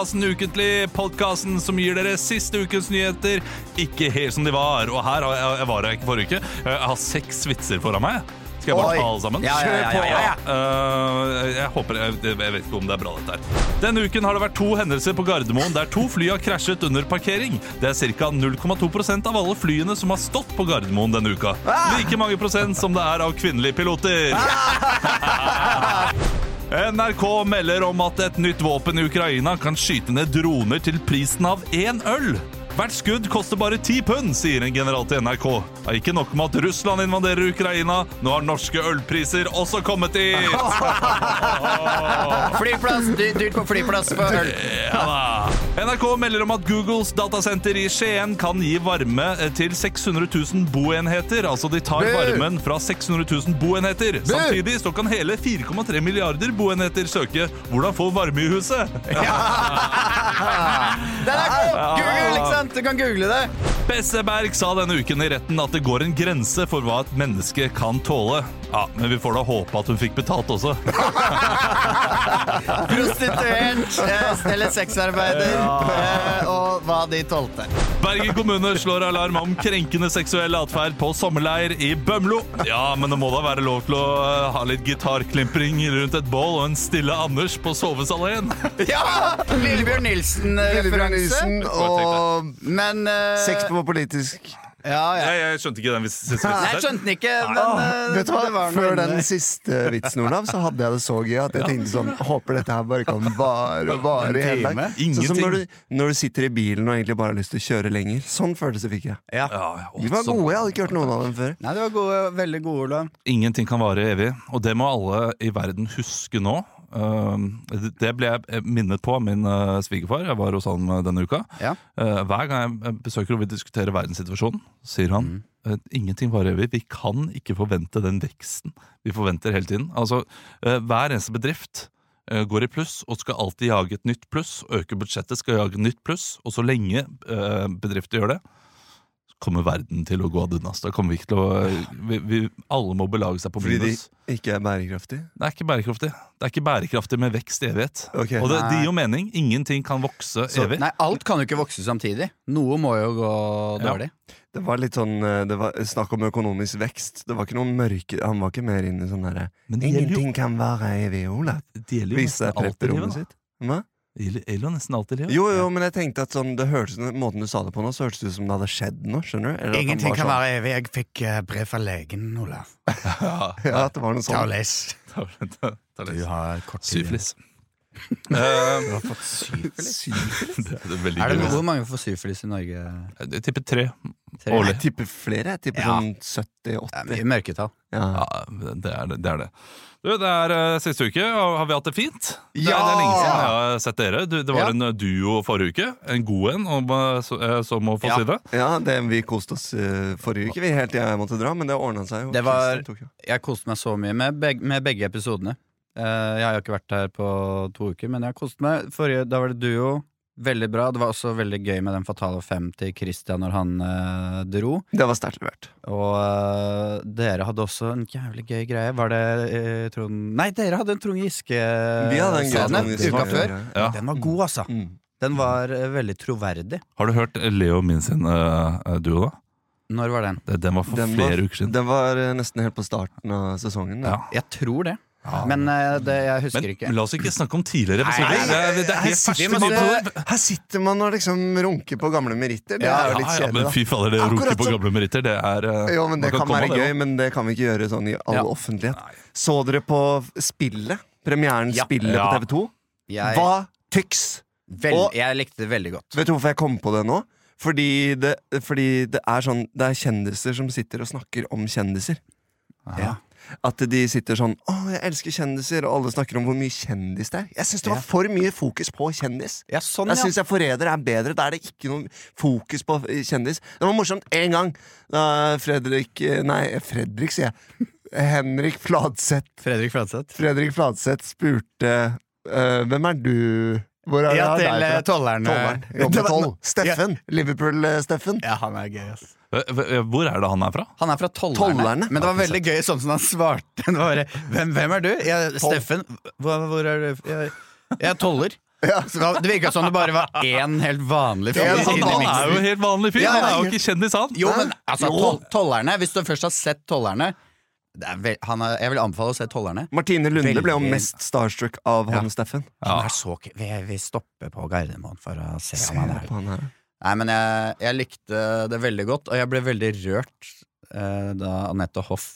podkasten Ukentlig. Podkasten som gir dere siste ukens nyheter ikke helt som de var. Og her har jeg, jeg var her ikke forrige uke. Jeg har seks vitser foran meg. Skal jeg bare ta alle sammen? Ja, ja, ja, ja, ja, Uh, jeg håper jeg, jeg vet ikke om det er bra, dette her. Denne uken har det vært to hendelser på Gardermoen der to fly har krasjet under parkering. Det er ca. 0,2% av alle flyene som har stått på Gardermoen denne uka. Like mange prosent som det er av kvinnelige piloter. NRK melder om at et nytt våpen i Ukraina kan skyte ned droner til prisen av én øl. Hvert skudd koster bare ti pund, sier en general til NRK. Det er ikke nok med at Russland invaderer Ukraina, nå har norske ølpriser også kommet dit! Flyplass, dy- dyrt på flyplass for øl. Ja. NRK melder om at Googles datasenter i Skien kan gi varme til 600 000 boenheter. Altså de tar Bu! varmen fra 600 000 boenheter. Samtidig så kan hele 4,3 milliarder boenheter søke hvordan få varme i huset. Den er god! Google, ikke sant? Du kan google det. Besseberg sa denne uken i retten at det går en grense for hva et menneske kan tåle. Ja, Men vi får da håpe at hun fikk betalt også. Prostituert eh, eller sexarbeider. eh, Og hva de tålte. Bergen kommune slår alarm om krenkende seksuell atferd på sommerleir i Bømlo. Ja, men det må da være lov til å eh, ha litt gitarklimpring rundt et bål og en stille Anders på sovesalongen. Ja! Lillebjørn Nilsen-referanse. Nilsen og Men eh, sex på politisk. Ja, ja. Jeg, jeg skjønte ikke den siste vitsen. Nei, jeg skjønte den ikke, men Åh, eh, vet du hva? det var noe Før den siste vitsen, Olav, så hadde jeg det så gøy at jeg tenkte sånn Håper dette her bare kan vare og vare i hele time. dag. Sånn som når du, når du sitter i bilen og egentlig bare har lyst til å kjøre lenger. Sånn følelse fikk jeg. Ja. Ja, ja, De var gode, jeg hadde ikke hørt noen av dem før. Nei, det var gode, veldig gode, Olav. Ingenting kan vare evig, og det må alle i verden huske nå. Um, det- ble jeg minnet på min uh, svigerfar. Jeg var hos han uh, denne uka. Ja. Hver gang jeg besøker og vil diskutere verdenssituasjonen, sier han mm. ingenting varer evig. Vi kan ikke forvente den veksten vi forventer hele tiden. Altså, Hver eneste bedrift går i pluss og skal alltid jage et nytt pluss. Øke budsjettet, skal jage et nytt pluss. Og så lenge bedrifter gjør det, kommer verden til å gå ad undas. Da kommer vi ikke til å vi, vi, Alle må belage seg på Fordi de minus. ikke er bærekraftige. Det er ikke bærekraftig. Det er ikke bærekraftig med vekst i evighet. Okay. Og det, det gir jo mening. Ingenting kan vokse Så- evig. Nei, alt kan jo ikke vokse samtidig. Noe må jo gå Ja. Det var litt sånn eh, Det var snakk om økonomisk vekst. Det var ikke noen mørke Han var ikke mer inne i sånn derre jo, Ingenting kan være evig, Olav. det gjelder jo Viste nesten alt i livet. da. sitt. Hva? Jo nesten alltid i. Jo, jo, men jeg tenkte at sånn Det hørtes Måten du sa det på nå, så hørtes det ut som det hadde skjedd noe. Skjønner du? Eller at han sånn, være evig. Jeg fikk eh, brev fra legen, Olav. Ja, Ja, at det var noe Ta og sånt. les. ta, ta, ta Du har kort tid. Syfilis. Eh, Du har fått syfilis. det er veldig Er det hvor mange får syfilis i Norge? Jeg tipper tre. Tre? Årlig. Jeg tipper flere. Jeg tipper Ja. sånn Det er 70-80. mye mørketall. Ja. Ja, det er det. det, er det. Du, det er uh, siste uke. Har vi hatt det fint? Det er, Ja! det er lenge siden jeg har sett dere. Du, det var Ja. en eh, duo forrige uke. En god en, om, så, så må få Ja. si det. ja, det, vi koste oss uh, forrige uke, vi helt til jeg måtte dra, men det ordna seg jo. Det var- Jeg koste meg så mye med, beg med begge episodene. Eh, jeg har ikke vært her på to uker, men jeg har kost meg. Forrige, da var det duo. Veldig bra. Det var også veldig gøy med den fatale fem til Christian når han eh, dro. Det var sterkt levert. Og eh, dere hadde også en jævlig gøy greie. Var det eh, Trond Nei, dere hadde en Trond Giske Vi hadde en gøy scene Trond Giske- uka før. Ja. Den var god, altså. Mm. Den var eh, veldig troverdig. Har du hørt Leo min sin eh, duo, da? Når var den? Den var for Den var- flere uker siden. Den var eh, nesten helt på starten av sesongen. Ja. Jeg tror det. Men eh, det, jeg husker Men ikke. la oss ikke snakke om tidligere episoder. Det er, det er Her sitter, man, nyheter. her sitter man og liksom runker på gamle meritter. Det Ja, er jo litt ja, men fy fader, det å runke på gamle meritter, det er eh. Jo, men Det kan kan være det gøy, men det kan vi ikke gjøre sånn i all Ja. offentlighet. Så dere på Spillet? Premieren Ja. Spillet Ja. på TV2? Jeg, Hva tyks? vel, Og- jeg likte det veldig godt. Vet du hvorfor jeg kom på det nå? Fordi det, fordi det er sånn Det er kjendiser som sitter og snakker om kjendiser. Ja. At de sitter sånn 'Å, jeg elsker kjendiser', og alle snakker om hvor mye kjendis det er. Jeg syns det var for mye fokus på kjendis. Ja, sånn, Jeg ja. syns Forræder er bedre. Da er det ikke noe fokus på eh, kjendis. Det var morsomt én gang da Fredrik eh, Nei, Fredrik, sier jeg. Henrik Fladseth Fredrik Fladseth. Fredrik Fladseth spurte uh, Hvem er du? Hvor er Ja, til tolleren. Steffen. Liverpool-Steffen. Ja, han er gøy, ass. Hvor er det han er fra? Han er fra Tollerne. Tollerne? Men det var veldig gøy sånn som han svarte. Det var bare, hvem, hvem er du? Jeg, Steffen. Hvor, hvor er du? Jeg, jeg er toller. Ja. Det virka som det bare var én helt vanlig fyr. Ja, Han, han er jo en helt vanlig fyr. Ja, Han ja, er jo ikke kjendis, han. Jo, men altså, Jo. tol tollerne Hvis du først har sett tollerne det er er, Jeg vil anbefale å se tollerne. Martine Lunde ble jo mest starstruck av han Steffen. Han er så k- vi, vi stopper på Gardermoen for å se Se om han er på han her. Nei, men jeg, jeg likte det veldig godt, og jeg ble veldig rørt eh, da Anette Hoff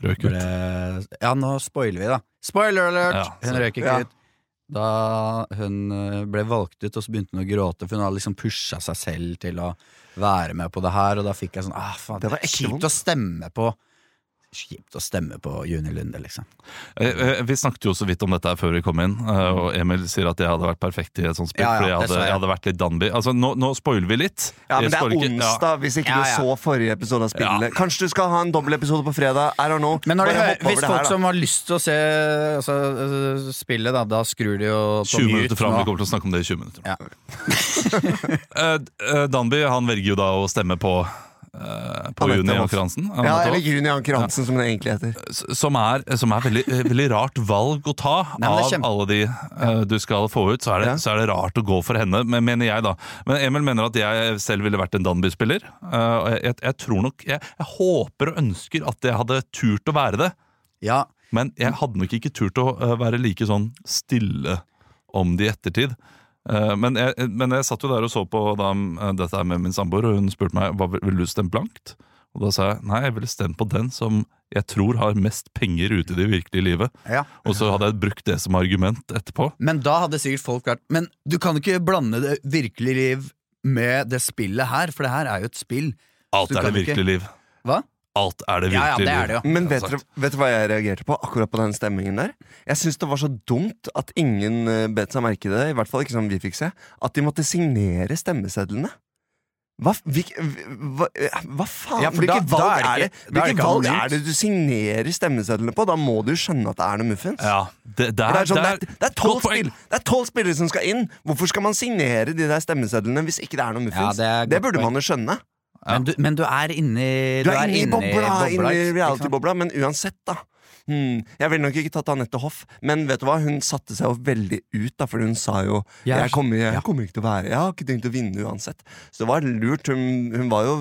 Røk ble ut. Ja, nå spoiler vi, da. Spoiler alert! Ja, hun røyk røk ikke ja. ut. Da hun eh, ble valgt ut, og så begynte hun å gråte, for hun hadde liksom pusha seg selv til å være med på det her, og da fikk jeg sånn ah, faen, Det var kjipt å stemme på Kjipt å stemme på Juni Lunde, liksom. Eh, eh, Vi snakket jo så vidt om dette her før vi kom inn, eh, og Emil sier at jeg hadde vært perfekt i et sånt spill. Ja, ja, fordi jeg hadde, jeg. jeg hadde vært litt Danby. Altså, nå, nå spoiler vi litt. Ja, men det er ikke- onsdag, hvis ikke Ja, du så forrige episode av spillet. Kanskje du skal ha en dobbeltepisode på fredag? I don't know. Men når Bare hører, hopp over hvis det folk her, da. som har lyst til å se altså, spillet, da, da skrur de jo på 20 mute minutter fram. Vi kommer til å snakke om det i 20 minutter. Ja. Eh, eh, Danby han velger jo da å stemme på, på Anette Juni Hoff. Anker-Hansen. Ja, eller Hoff. Juni Anker Hansen, som det egentlig heter. Som er, som er veldig, eh, veldig rart valg å ta. Nei, av kjempe- alle de uh, du skal få ut, så er, det, Ja. så er det rart å gå for henne, men, mener jeg da. Men Emil mener at jeg selv ville vært en Danby-spiller. Uh, jeg, jeg, tror nok jeg, jeg håper og ønsker at jeg hadde turt å være det. Ja, Men jeg hadde nok ikke turt å eh, være like sånn stille om det i ettertid. Eh, men, jeg, men jeg satt jo der og så på da, eh, dette her med min samboer, og hun spurte meg hva vil du stemme blankt. Og da sa jeg nei, jeg ville stemt på den som jeg tror har mest penger ute i det virkelige livet. ja. Og så hadde jeg brukt det som argument etterpå. Men da hadde sikkert folk vært Men du kan ikke blande det virkelige liv med det spillet her, for det her er jo et spill. Alt er det det ikke- virkelige liv. Hva? Alt er det Ja, ja, det er det jo. Men vet dere, vet dere hva jeg reagerte på akkurat på den stemmingen der? Jeg syns det var så dumt at ingen uh, bet seg merke i det, i hvert fall ikke som vi fikk se, at de måtte signere stemmesedlene. Hva, hvik, hva, hva faen? Ja, for Hvilke da- da valg, er det er det, ikke- da er det hvilke ikke valg anonymt. er det du signerer stemmesedlene på? Da må du jo skjønne at det er noe muffins. Ja, det, det For er, Det er, sånn, det det, er, det, tolv godt poeng. spill, det er tolv spillere som skal inn! Hvorfor skal man signere de der stemmesedlene hvis ikke det er noe muffins? Ja, det er det, godt burde poeng. man jo skjønne. Men, du, men du er inni Du er inne i bobla, inne i reality-bobla, men uansett, da. Hmm. Jeg ville nok ikke tatt Anette Hoff, men vet du hva? hun satte seg jo veldig ut. da Fordi hun sa jo Jeg jeg kommer, jeg kommer ikke til å være Jeg har ikke tenkt å vinne uansett. Så det var lurt. Hun, hun var jo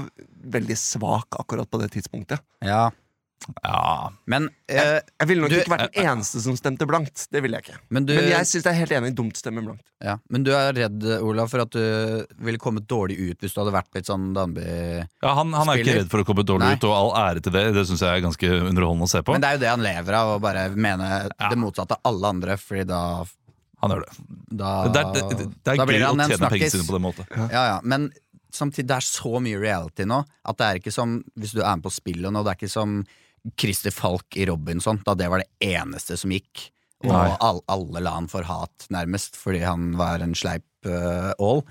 veldig svak akkurat på det tidspunktet. Ja, Ja, men, eh, Jeg ville nok Du- ikke vært den eneste som stemte blankt. Det ville jeg ikke. men du Men jeg syns det er helt enig. Dumt stemme blankt. Ja, Men du er redd, Olav, for at du ville kommet dårlig ut hvis du hadde vært litt sånn Danby ja han, han er ikke redd for å komme dårlig Nei. ut, og all ære til det. Det syns jeg er ganske underholdende å se på. Men det er jo det han lever av, å bare mene Ja. det motsatte av alle andre, Fordi da, Han gjør det. da Det er, det, det, er blir gøy å han en tjene pengene snakkis. sine på den måten. Ja, ja, men samtidig, det er så mye reality nå at det er ikke som hvis du er med på spillet nå, det er ikke som Christer Falk i Robinson, da det var det eneste som gikk. Og all, alle la han for hat, nærmest, fordi han var en sleip uh, ål.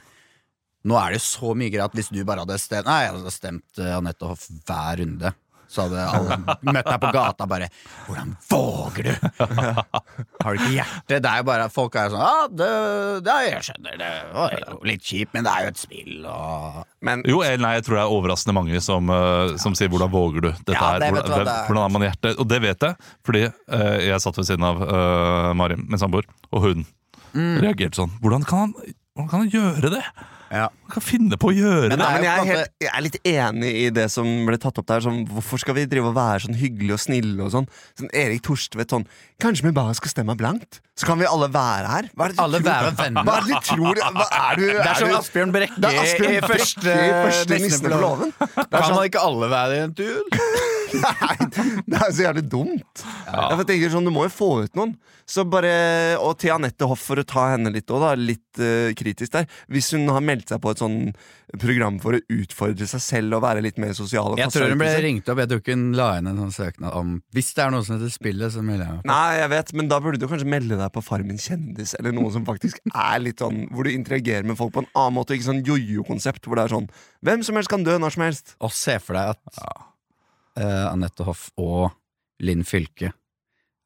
Nå er det jo så mye greit at hvis du bare hadde stemt Nei, jeg hadde stemt uh, Anette Hoff hver runde. Så hadde alle møtt deg på gata bare 'Hvordan våger du?' Har du ikke hjerte? Det er jo bare Folk er jo sånn ah, det, det, 'Jeg skjønner, det var jo litt kjipt, men det er jo et spill', og Men Jo, eller nei, jeg tror det er overraskende mange som, eh, som sier 'hvordan våger du'? Dette Ja, det hva hvordan, det er. hvordan har man hjerte? Og det vet jeg, fordi uh, jeg satt ved siden av uh, Mari, min samboer, og hun Mm. reagerte sånn. Hvordan kan, han, hvordan kan han gjøre det? Ja. Man kan finne på å gjøre Men det! Nei, men er jeg er, helt, jeg er litt enig i det som ble tatt opp der. Sånn, hvorfor skal vi drive og være sånn hyggelige og snille og sånn? Sånn Erik Torstvedt sånn Kanskje vi bare skal stemme blankt? Så kan vi alle være her? Hva er det du Alle tror? være venner. Hva er det du tror? Hva er du, Det er som du- Asbjørn Brekke er i første, i første Nissene på låven. er Kan sånn, man ikke alle være i en duel? Nei, det er så jævlig dumt. Jeg tenker sånn, Du må jo få ut noen. Så bare, Og til Anette Hoff, for å ta henne litt, også, da, litt uh, kritisk der. Hvis hun har meldt seg på et sånn program for å utfordre seg selv og være litt mer sosial Jeg tror hun ble ringt opp. Jeg tror ikke hun la inn en sånn søknad om Hvis det er noe som heter spillet, så melder jeg meg på. Nei, jeg vet, men da burde du kanskje melde deg på Farmen kjendis, eller noe som faktisk er litt sånn Hvor du interagerer med folk på en annen måte, ikke sånn jojo-konsept, hvor det er sånn Hvem som helst kan dø når som helst. Og se for deg at eh, Anette Hoff og Linn Fylke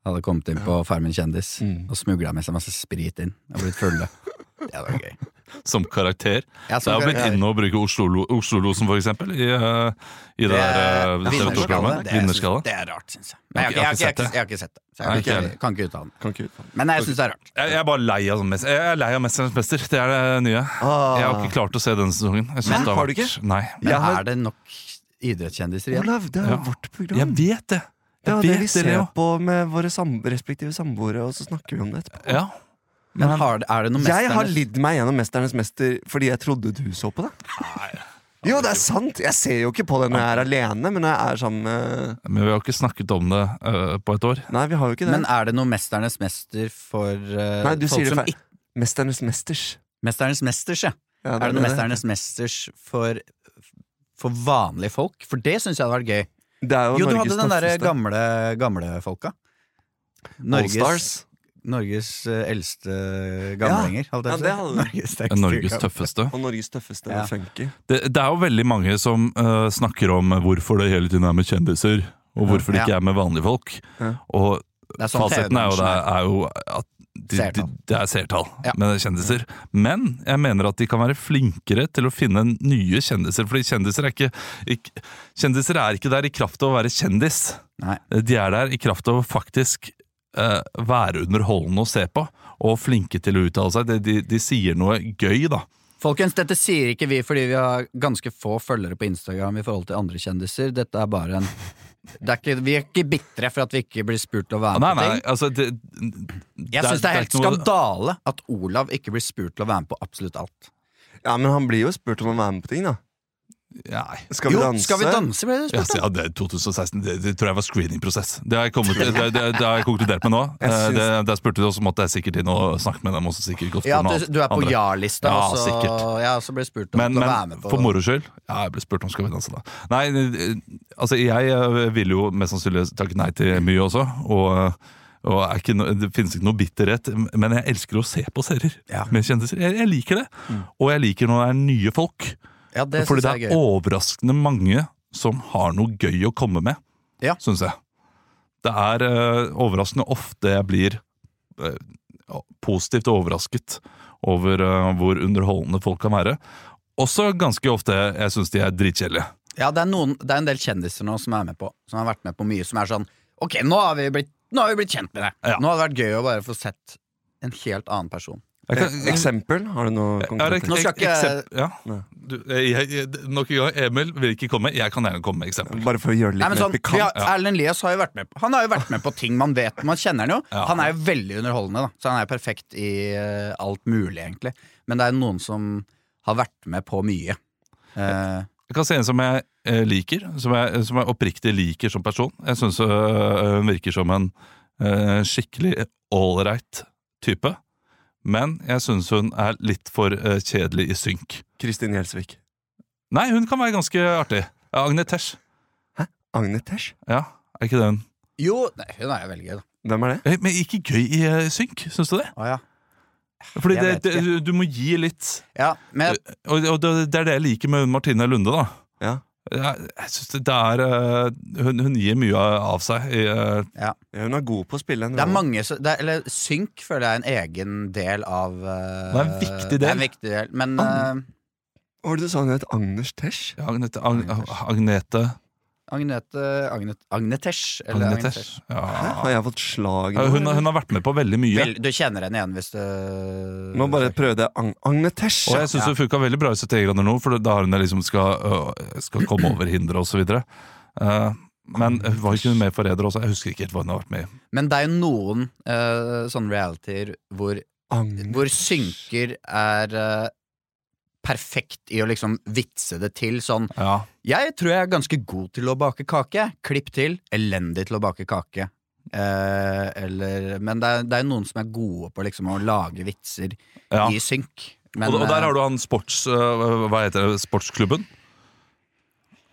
hadde kommet inn på Farmen kjendis Mm. og smugla med seg masse sprit inn og blitt fulle. Det hadde vært gøy. som karakter. Ja, Så jeg har blitt inne og bruke Oslo- Oslo-losen, for eksempel, i, eh, i det, Det der TV 2-programmet. Det Vinnerskalle. Det er rart, syns jeg. Men jeg, Jeg har har ikke- jeg, ikke ikke- jeg har ikke sett det. Så jeg kan ikke, kan ikke uttale meg. Men jeg syns det er rart. Jeg, jeg er bare lei av, mest, jeg er lei av 'Mesterens mester'. Det er det nye. Ah. Jeg har ikke klart å se denne sesongen. Jeg Men det har vært- du ikke? Nei. Men er det nok idrettskjendiser igjen? Olav, det er jo Ja. vårt program. Jeg vet det. det er Jeg det vi ser det, ser på med våre sam respektive samboere, og så snakker vi om det etterpå. Ja. Men har, er det noe Jeg har lidd meg gjennom 'Mesternes mester' fordi jeg trodde du så på det. Jo, det er sant! Jeg ser jo ikke på det når jeg er alene, men jeg er sammen med Men vi har ikke snakket om det uh, på et år. Nei, vi har jo ikke det. Men er det noe Mesternes mester for uh, Nei, du folk sier det som ikke Mesternes mesters. Mesternes mesters, ja. Ja, Er det noe Mesternes mesters for, for vanlige folk? For det syns jeg hadde vært gøy. Det er jo, Jo, du hadde den derre gamle, gamle folka. Norges, Allstars. Norges eh, eldste gamlinger. Ja, Ja, det hadde. Norges, Norges tøffeste. Og Norges tøffeste Ja. funky. Det, det er jo veldig mange som uh, snakker om hvorfor det hele tiden er med kjendiser, og hvorfor det ikke er med vanlige folk. Ja. Og er sånn fasiten er jo, det, er. er jo at de, de, det er seertall Ja. med kjendiser. Men jeg mener at de kan være flinkere til å finne nye kjendiser. Fordi kjendiser er ikke, ikke Kjendiser er ikke der i kraft av å være kjendis. Nei. De er der i kraft av å faktisk uh, være underholdende å se på, og flinke til å uttale seg. De, de, de sier noe gøy, da. Folkens, dette sier ikke vi fordi vi har ganske få følgere på Instagram i forhold til andre kjendiser. Dette er bare en er ikke, Vi er ikke bitre for at vi ikke blir spurt å være Nei, med på nei, ting. altså det, Jeg syns det er helt skandale at Olav ikke blir spurt til å være med på absolutt alt. Ja, men han blir jo spurt om å være med på ting, da. Nei. Skal vi jo, danse? skal vi danse, ble det Ja, spurt så ja, det er 2016, det, det tror jeg var screeningprosess. Det har jeg, kommet, det, det, har jeg konkludert med nå. Jeg Eh, Det, der spurte du, og så måtte jeg sikkert inn og snakke med dem. Også, sikkert godt Ja, du, du er på ja-lista, Ja, og så, ja, så ble spurt om Men, til men, være med på for moro skyld Ja, jeg ble spurt om Skal vi danse, da. Nei, eh, altså jeg eh, vil jo mest sannsynlig takke nei til mye også. Og, og er ikke no, det finnes ikke noe bitterhet, men jeg elsker å se på serier Ja. med kjendiser. Jeg, jeg liker det. Og jeg liker når det er nye folk. Ja, det Fordi det er er overraskende mange som har noe gøy å komme med, Ja. syns jeg. Det er uh, overraskende ofte jeg blir uh, positivt overrasket over uh, hvor underholdende folk kan være. Også ganske ofte jeg syns de er dritkjedelige. Ja, det er, noen, det er en del kjendiser nå som er med på Som har vært med på mye, som er sånn Ok, nå har vi blitt, har vi blitt kjent med deg. Ja. Nå hadde det vært gøy å bare få sett en helt annen person. Jeg kan- Eh, Eksempel? Har du noe Ja, konkret? Nå skal ikke- ja. Du, jeg, jeg, Nok en gang, Emil vil ikke komme. Jeg kan gjerne komme med eksempel. Bare for å gjøre det Nei, litt men mer sånn, pikant. har, Erlend Elias har jo vært med på Han har jo vært med på ting man vet Man kjenner han jo. Ja. Han er jo veldig underholdende, da. Så han er perfekt i uh, alt mulig, egentlig. Men det er noen som har vært med på mye. Uh, Jeg kan se en som jeg uh, liker, som jeg, som jeg oppriktig liker som person. Jeg syns hun virker som en eh, skikkelig ålreit type. Men jeg syns hun er litt for eh, kjedelig i synk. Kristin Gjelsvik. Nei, hun kan være ganske artig. Ja, Agne Tesh. Agne Tesh? Ja, er ikke det hun? jo, nei, hun er jo veldig gøy, da. Hvem er det? Eh, Men ikke gøy i eh, synk, syns du det? Å ja. Fordi Jeg det, vet det, du- du må gi litt ja men Og, og det det er det jeg liker med hun Martine Lunde, da. Ja. Jeg, jeg synes det, er eh, hun, hun gir mye av seg. I, eh, Ja, hun er god på å spille det er mange det er, Eller synk føler jeg er en egen del av uh, Det er en viktig Det er en del. viktig del Men uh, Hva var det du sa hun het? Agnes Tesch? ja, Agnete, Ag, Agnete Agnete Agnet, Agnetesh. Eller Agnetesh. Agnetesh. Hæ? Ja. Har jeg fått slag nå? Hun, hun har vært med på veldig mye. Vel, du kjenner henne igjen hvis du Nå bare prøvde jeg Ag Agne Og jeg syns Ja. hun funka veldig bra i 71 grader nord, for da har hun liksom skal, skal komme over hinderet osv. Uh, men hun var ikke hun med i Forræder også? Jeg husker ikke helt hva hun har vært med i. Men det er jo noen uh, sånne realityer hvor, hvor synker er eh, perfekt i å liksom vitse det til. Sånn Ja. Jeg tror jeg er ganske god til å bake kake. Klipp til. Elendig til å bake kake. Eh, eller, men det er, det er noen som er gode på liksom å lage vitser ja. i synk. Men, og, og der har du han sports... øh, hva heter det? Sportsklubben?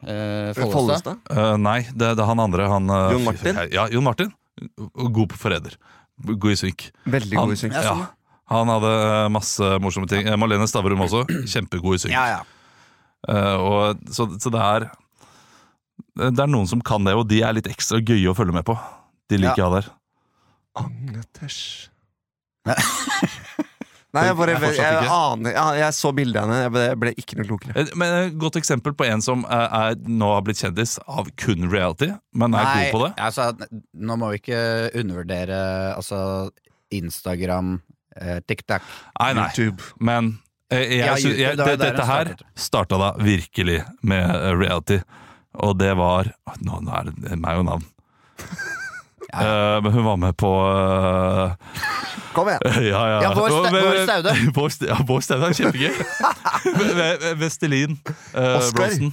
eh, Follestad? Follestad. Eh, nei, det, det er han andre. Han, Jon Martin? Ja, Jon Martin. God på Forræder. God i synk. Veldig Han, god i synk. Ja, ja, sånn. Han hadde øh, masse morsomme ting. Malene Marlene Stavrum også. Kjempegod i synk. Ja, ja. Uh, og, så, så det er Det er noen som kan det, og de er litt ekstra gøye å følge med på. De liker jeg der. Agne Tesh. Nei, jeg bare Jeg jeg, aner ja, Jeg så bildet av henne, jeg ble, ble ikke noe klokere. Eh, Men Et godt eksempel på en som er, er, nå har blitt kjendis av kun reality, men er god på det. Altså, nå må vi ikke undervurdere altså, Instagram, eh, TikTok. Nei, nei. YouTube. Men eh, jeg, Ja, YouTube, jeg, det dette her starta da virkelig med eh, reality. Og det var Nå, nå er det meg og navn. Eh, men hun var med på uh, Kom igjen! Ja, ja. Ja, Bård Staude. Ja, Bård Staude er kjempegøy. Ve- Ve- Vestelin. uh, Oscar. Bronsen.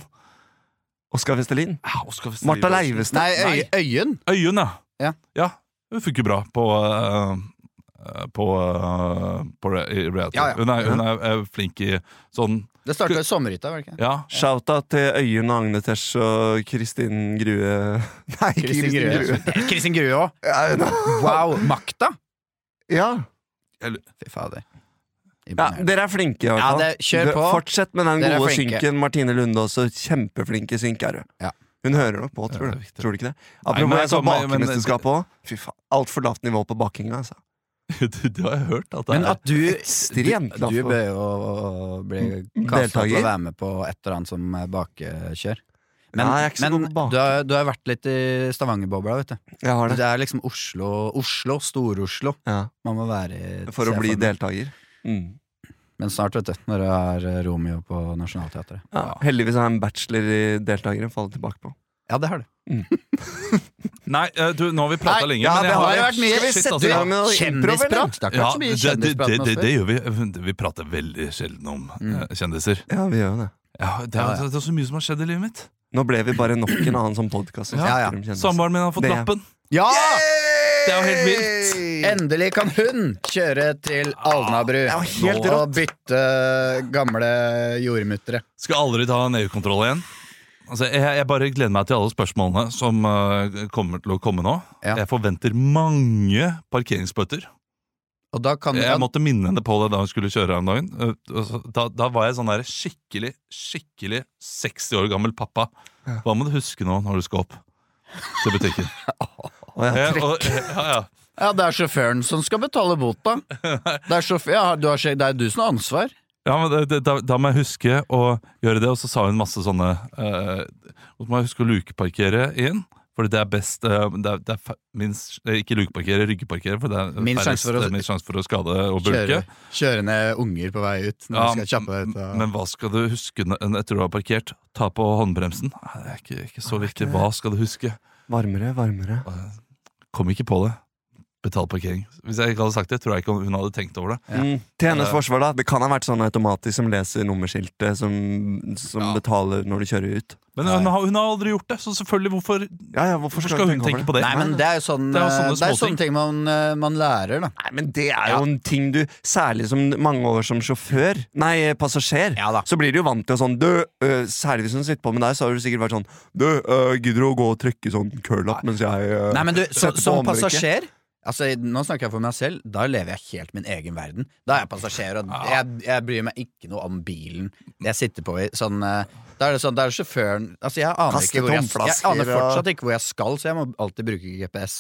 Oskar Vestelin. Ja, Oscar Vestelin Martha. Leivestad. Nei, øy, Øyen. Øyen, ja. Ja. Hun funker bra på eh, eh, på, eh, på i reality. Ja, ja. Hun, er, hun er er, flink i sånn Det starta i sommerhytta, var det ikke? Ja. Shout-out til Øyunn og Agnetesh og Kristin Grue Nei, Kristin Grue. Kristin Grue òg. Wow. Makta! ja. Fy fader. ja, dere er flinke, i hvert Ja, det- kjør på. Fortsett med den Dere gode synken. Martine Lunde også. Kjempeflink i synk er. Ja. Hun hører nok på, tror du. Tror du ikke det? Apropos jeg så bakemesterskapet òg. Altfor lavt nivå på bakinga, altså. Du har jeg hørt at det Men at du Ekstremt Du, du bør jo bli kasta til å være med på et eller annet som bakekjør. Men, så men du, har, du har vært litt i Stavanger-bobla, vet du. Jeg har Det det. er liksom Oslo, Oslo, Stor-Oslo. Ja. Man må være i For å bli deltaker. Mm. Men snart, vet du. Når det er Romeo på Nationaltheatret. Ja. Heldigvis har jeg en bachelor i deltakere å falle tilbake på. Ja, det har du. Nei, eh, du, nå har vi prata lenge. ja, men det jeg har vært mye vi setter sette altså, i gang med? Kjendisprat! Det Ja, det, det, det, det, det gjør vi. Vi prater veldig sjelden om mm. kjendiser. Ja, vi gjør det. Ja, det, er, ja. det er så mye som har skjedd i livet mitt. Nå ble vi bare nok en annen sånn podkast. Ja, ja. Samboeren min har fått Det- lappen. Ja! Det er jo helt vilt. Endelig kan hun kjøre til Alnabru Det jo helt og bytte gamle jordmuttere. Skal aldri ta en EU-kontroll igjen. Altså, jeg, jeg bare gleder meg til alle spørsmålene som uh, kommer til å komme nå. Ja. Jeg forventer mange parkeringsbøtter. Og da kan Jeg måtte minne henne på det da hun skulle kjøre her om dagen. Eh, Da, da var jeg sånn der skikkelig, skikkelig 60 år gammel pappa. Hva må du huske nå når du skal opp til butikken? Og ja, Eh, og, ja, ja. Ja, det er sjåføren som skal betale bota. Det er, sjåfør, ja, du har, det er du som har ansvar. Ja, men da, da må jeg huske å gjøre det, og så sa hun masse sånne Og så må jeg huske å lukeparkere inn, fordi det er best eh, det er, det er minst, eh, Ikke lukeparkere, ryggeparkere, for det er færrest- sjanse for sjanse for å skade og bulke. Kjøre, kjøre ned unger på vei ut. Når Ja, ut. Men hva skal du huske etter du har parkert? Ta på håndbremsen? Det er ikke, ikke så viktig. Hva skal du huske? Varmere, varmere. Kom ikke på det. Betal parkering. Hvis jeg ikke hadde sagt det, tror jeg ikke hun hadde tenkt over det. Ja. Mm. Til hennes Eh. forsvar, da. Det kan ha vært sånn automatisk som leser nummerskiltet, som, som Ja. betaler når du kjører ut. Men hun har, hun har aldri gjort det, så selvfølgelig, hvorfor, Ja, ja, hvorfor hvorfor skal, hun tenke på det? Nei, men det er jo sånn, Det er sånne det er sånne ting man, eh, man lærer, da. Nei, men det er jo en ting du Særlig som mange år som sjåfør Nei, passasjer Ja da. Så blir du jo vant til å sånn Du, øh, særlig hvis hun sitter på med deg Så har du sikkert vært sånn Du, øh, gidder du å gå og trykke sånn curl-up Mens jeg øh, Nei, men du, så, på som passasjer Altså, Nå snakker jeg for meg selv. Da lever jeg helt min egen verden. Da er jeg passasjer, og jeg, jeg bryr meg ikke noe om bilen jeg sitter på i. Sånn, eh, da er det sånn, da er det sjåføren Altså, jeg aner, ikke hvor jeg, jeg aner fortsatt ikke hvor jeg skal, så jeg må alltid bruke GPS.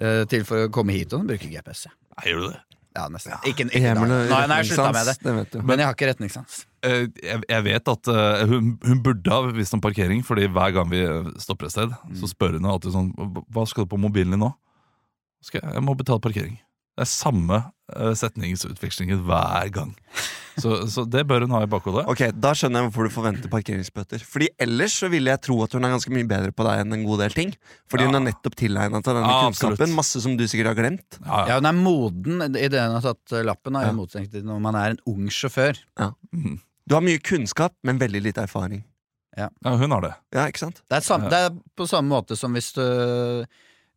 uh, til for å komme hit og bruke GPS. ja. Nei, gjør du det? Ja, nesten. Ikke, ikke da. Emil Nei, og jeg slutta med det. det vet du Men jeg har ikke retningssans. Eh, jeg, jeg vet at eh, hun, hun burde ha visst om parkering, Fordi hver gang vi eh, stopper et sted, så spør hun alltid sånn Hva skal du på mobilen din nå? Skal jeg, jeg må betale parkering. Det er samme uh, setningsutvekslingen hver gang. Så, så det bør hun ha i bakhodet. Ok, da skjønner jeg hvorfor du forventer parkeringsbøter Fordi ellers så ville jeg tro at hun er ganske mye bedre på deg Enn en god del ting Fordi Ja. hun har nettopp tilegnet seg denne Ja, kunnskapen absolutt. Masse som du sikkert har glemt Ja, ja. Ja, hun er moden i det hun har tatt eh, lappen, Ja. i motsetning til når man er en ung sjåfør. Mhm. Du har mye kunnskap, men veldig lite erfaring ja, hun har det. Ja, ikke sant? Det er, det er på samme måte som hvis du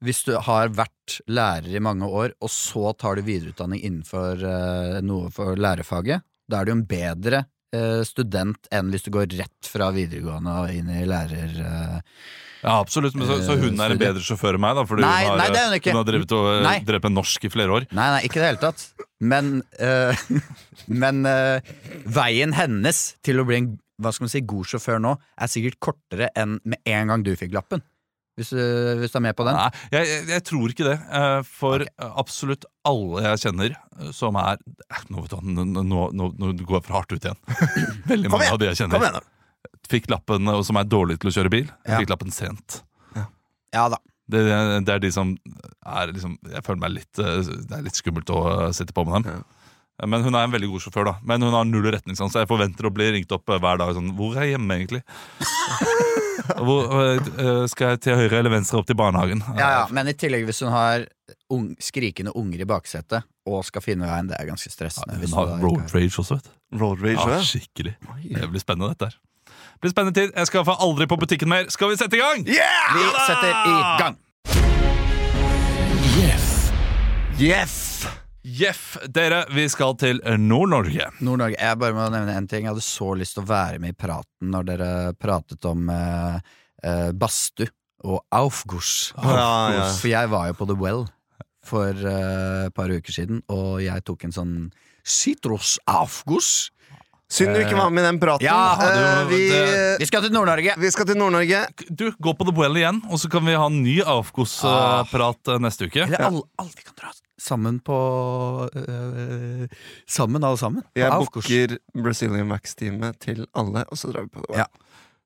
hvis du har vært lærer i mange år, og så tar du videreutdanning innenfor uh, noe for lærerfaget, da er du jo en bedre eh, student enn hvis du går rett fra videregående og inn i lærer... eh, Ja, absolutt, men så, så hun er en bedre sjåfør enn meg, da? Fordi Nei, hun har, nei, det er hun ikke. hun har drevet, og, Nei. drevet norsk i flere år. Nei, nei, ikke i det hele tatt. Men, uh, men uh, veien hennes til å bli en hva skal man si, god sjåfør nå, er sikkert kortere enn med en gang du fikk lappen. Hvis, du, hvis du er med på den? Nei, jeg, jeg, tror ikke det. For For absolutt alle jeg kjenner eh, som er eh, Nå, nå, nå, nå, går jeg for hardt ut igjen. Veldig mange av de jeg kjenner igjen, fikk lappen, og som er dårlig til å kjøre bil, Ja. fikk lappen sent. Ja da. Det, det er de som er liksom Jeg føler meg litt eh, Det er litt skummelt å eh, sitte på med dem. Men hun er en veldig god sjåfør, da. Men hun har null retningssans. Jeg forventer å bli ringt opp eh, hver dag sånn Hvor er jeg hjemme, egentlig? Hvor, eh, skal jeg til høyre eller venstre opp til barnehagen? Ja, ja. Men i tillegg, hvis hun har ung, skrikende unger i baksetet og skal finne veien, det er ganske stressende. Ja, Hun har road rage også, vet du. Road rage, Ja, skikkelig. Det blir spennende, dette her. Det blir spennende tid. Jeg skal få aldri på butikken mer. Skal vi sette i gang? Vi setter i gang! Jeff! Jeff, dere, vi skal til Nord-Norge. Nord-Norge. Jeg bare må nevne en ting. Jeg hadde så lyst til å være med i praten når dere pratet om eh, eh, badstue og Aufguss. Ja, ja. For jeg var jo på The Well for eh, et par uker siden, og jeg tok en sånn Citrus Aufguss. Synd du ikke var med i den praten. Ja, Eh, vi, det- Vi skal til Nord-Norge! vi skal til Nord-Norge. Du, Gå på The Well igjen, og så kan vi ha en ny Aufguss-prat eh, neste uke. Eller alle, alle vi kan dra sammen på øh, Sammen, alle sammen. Jeg booker Brazilian Wax-teamet til alle, og så drar vi på det. Ja.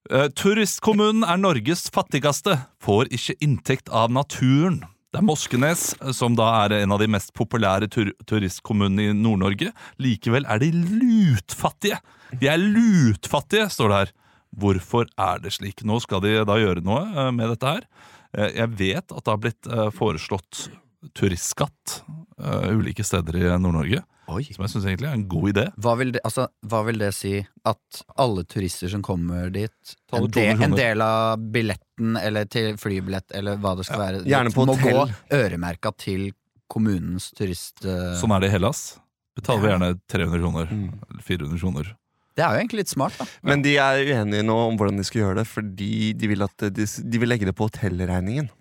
Eh, turistkommunen er Norges fattigste, får ikke inntekt av naturen. Det er Moskenes, som da er en av de mest populære tur turistkommunene i Nord-Norge. Likevel er de lutfattige. De er lutfattige, står det her. Hvorfor er det slik? Nå skal de da gjøre noe eh, med dette her. Eh, Jeg vet at det har blitt eh, foreslått turistskatt uh, ulike steder i Nord-Norge, som jeg syns egentlig er en god idé. Hva vil, det, altså, hva vil det si? At alle turister som kommer dit, en, det 200 del, en del av billetten eller til flybillett eller hva det skal være, gjerne på må hotell. gå øremerka til kommunens turist... Uh... Sånn er det i Hellas. Betaler vi gjerne 300 kroner. Mm. 400 kroner. Det er jo egentlig litt smart, da. Men de er uenige nå om hvordan de skal gjøre det, fordi de vil, at de, de vil legge det på hotellregningen.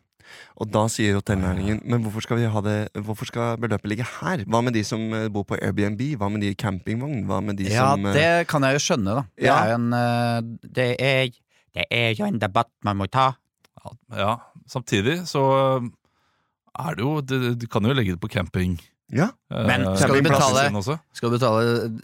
Og da sier hotellnæringen Men hvorfor skal, vi ha det, hvorfor skal beløpet ligge her? Hva med de som eh, bor på Airbnb? Hva med de i campingvogn? Hva med de Ja, som Ja, det kan jeg jo skjønne, da. Det Ja. er en øh, det, er, det er jo en debatt man må ta. Ja, ja. Samtidig så er det jo Du, du kan jo legge det på camping. Ja, Men eh, skal du betale-. Skal du betale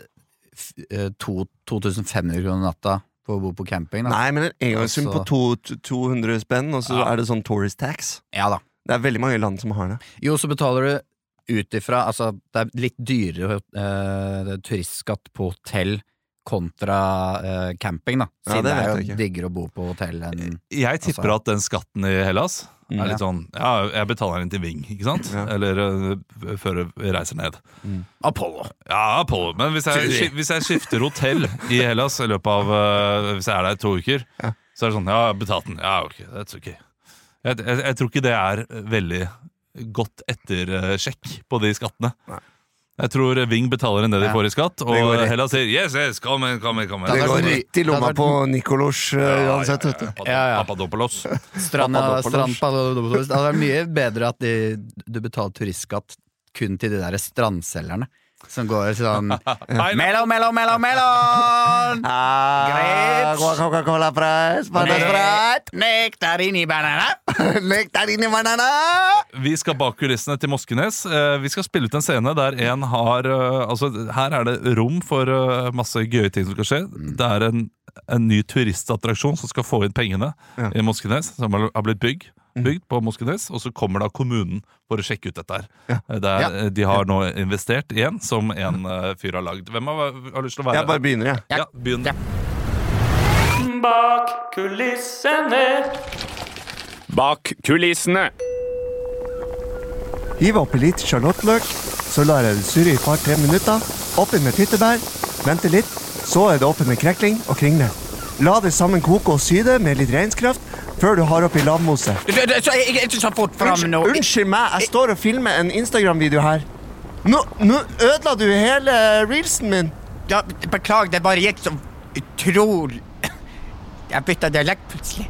f- øh, to- 2500 kroner natta for å bo på camping, da? Nei, men en engangssum på to, 200 spenn, og så Ja. er det sånn tourist tax. Ja da. Det er veldig mange land som har det. Jo, så betaler du ut ifra Altså, det er litt dyrere eh, turistskatt på hotell kontra eh, camping, da. Ja, det det, vet er jo diggere å bo på hotell enn Jeg tipper Altså- at den skatten i Hellas. Er litt sånn Ja, jeg betaler den til Ving, ikke sant? Ja. Eller uh, før vi reiser ned. Apollo. Ja, Apollo. men hvis jeg, hvis jeg skifter hotell i Hellas i løpet av uh, Hvis jeg er der i to uker, Ja. så er det sånn Ja, jeg har betalt den. Ja, ok, that's ok. Jeg, jeg, jeg tror ikke det er veldig godt ettersjekk på de skattene. Nei. Jeg tror Ving betaler enn det de Ja. får i skatt, og. Hellas sier yes, yes, kom igjen, kom igjen. Det Det går rett i lomma på Nikolos uh, uansett, vet du. Ja, ja. Papadopoulos. Strand, Papadopoulos. strand, det hadde vært mye bedre at de, du betaler turistskatt kun til de der strandselgerne. Som går sånn. Melon, melon, melon, melon! Grapes. Coca-Cola fries, Nektarin i banana! nektarin i banana! Vi skal bak kulissene til Moskenes. Eh, Vi skal spille ut en scene der en har eh, Altså, her er det rom for eh, masse gøye ting som skal skje. Det er en, en ny turistattraksjon som skal få inn pengene Ja. i Moskenes, som har har blitt bygd. Bygd på Moskenes, og så kommer da kommunen for å sjekke ut dette her. Ja. Det er, Ja. De har nå investert igjen, som en eh, fyr har lagd. Hvem har, har lyst til å være Jeg bare begynner, jeg. Ja, begynner. Ja. Bak kulissene. Bak kulissene. Hiv oppi litt sjalottløk, så lar jeg det surre i et par-tre minutter. Oppi med tyttebær, vente litt, så er det oppi med krekling og kringle. La det sammen koke og syde med litt reinskraft før du har oppi lavmose. Ikke så fort fram Unnskyld, nå. unnskyld meg, jeg står og filmer en Instagram-video her. Nå, nå ødela du hele reelsen min. Ja, beklager, det bare gikk så utrolig Jeg bytta dialekt plutselig.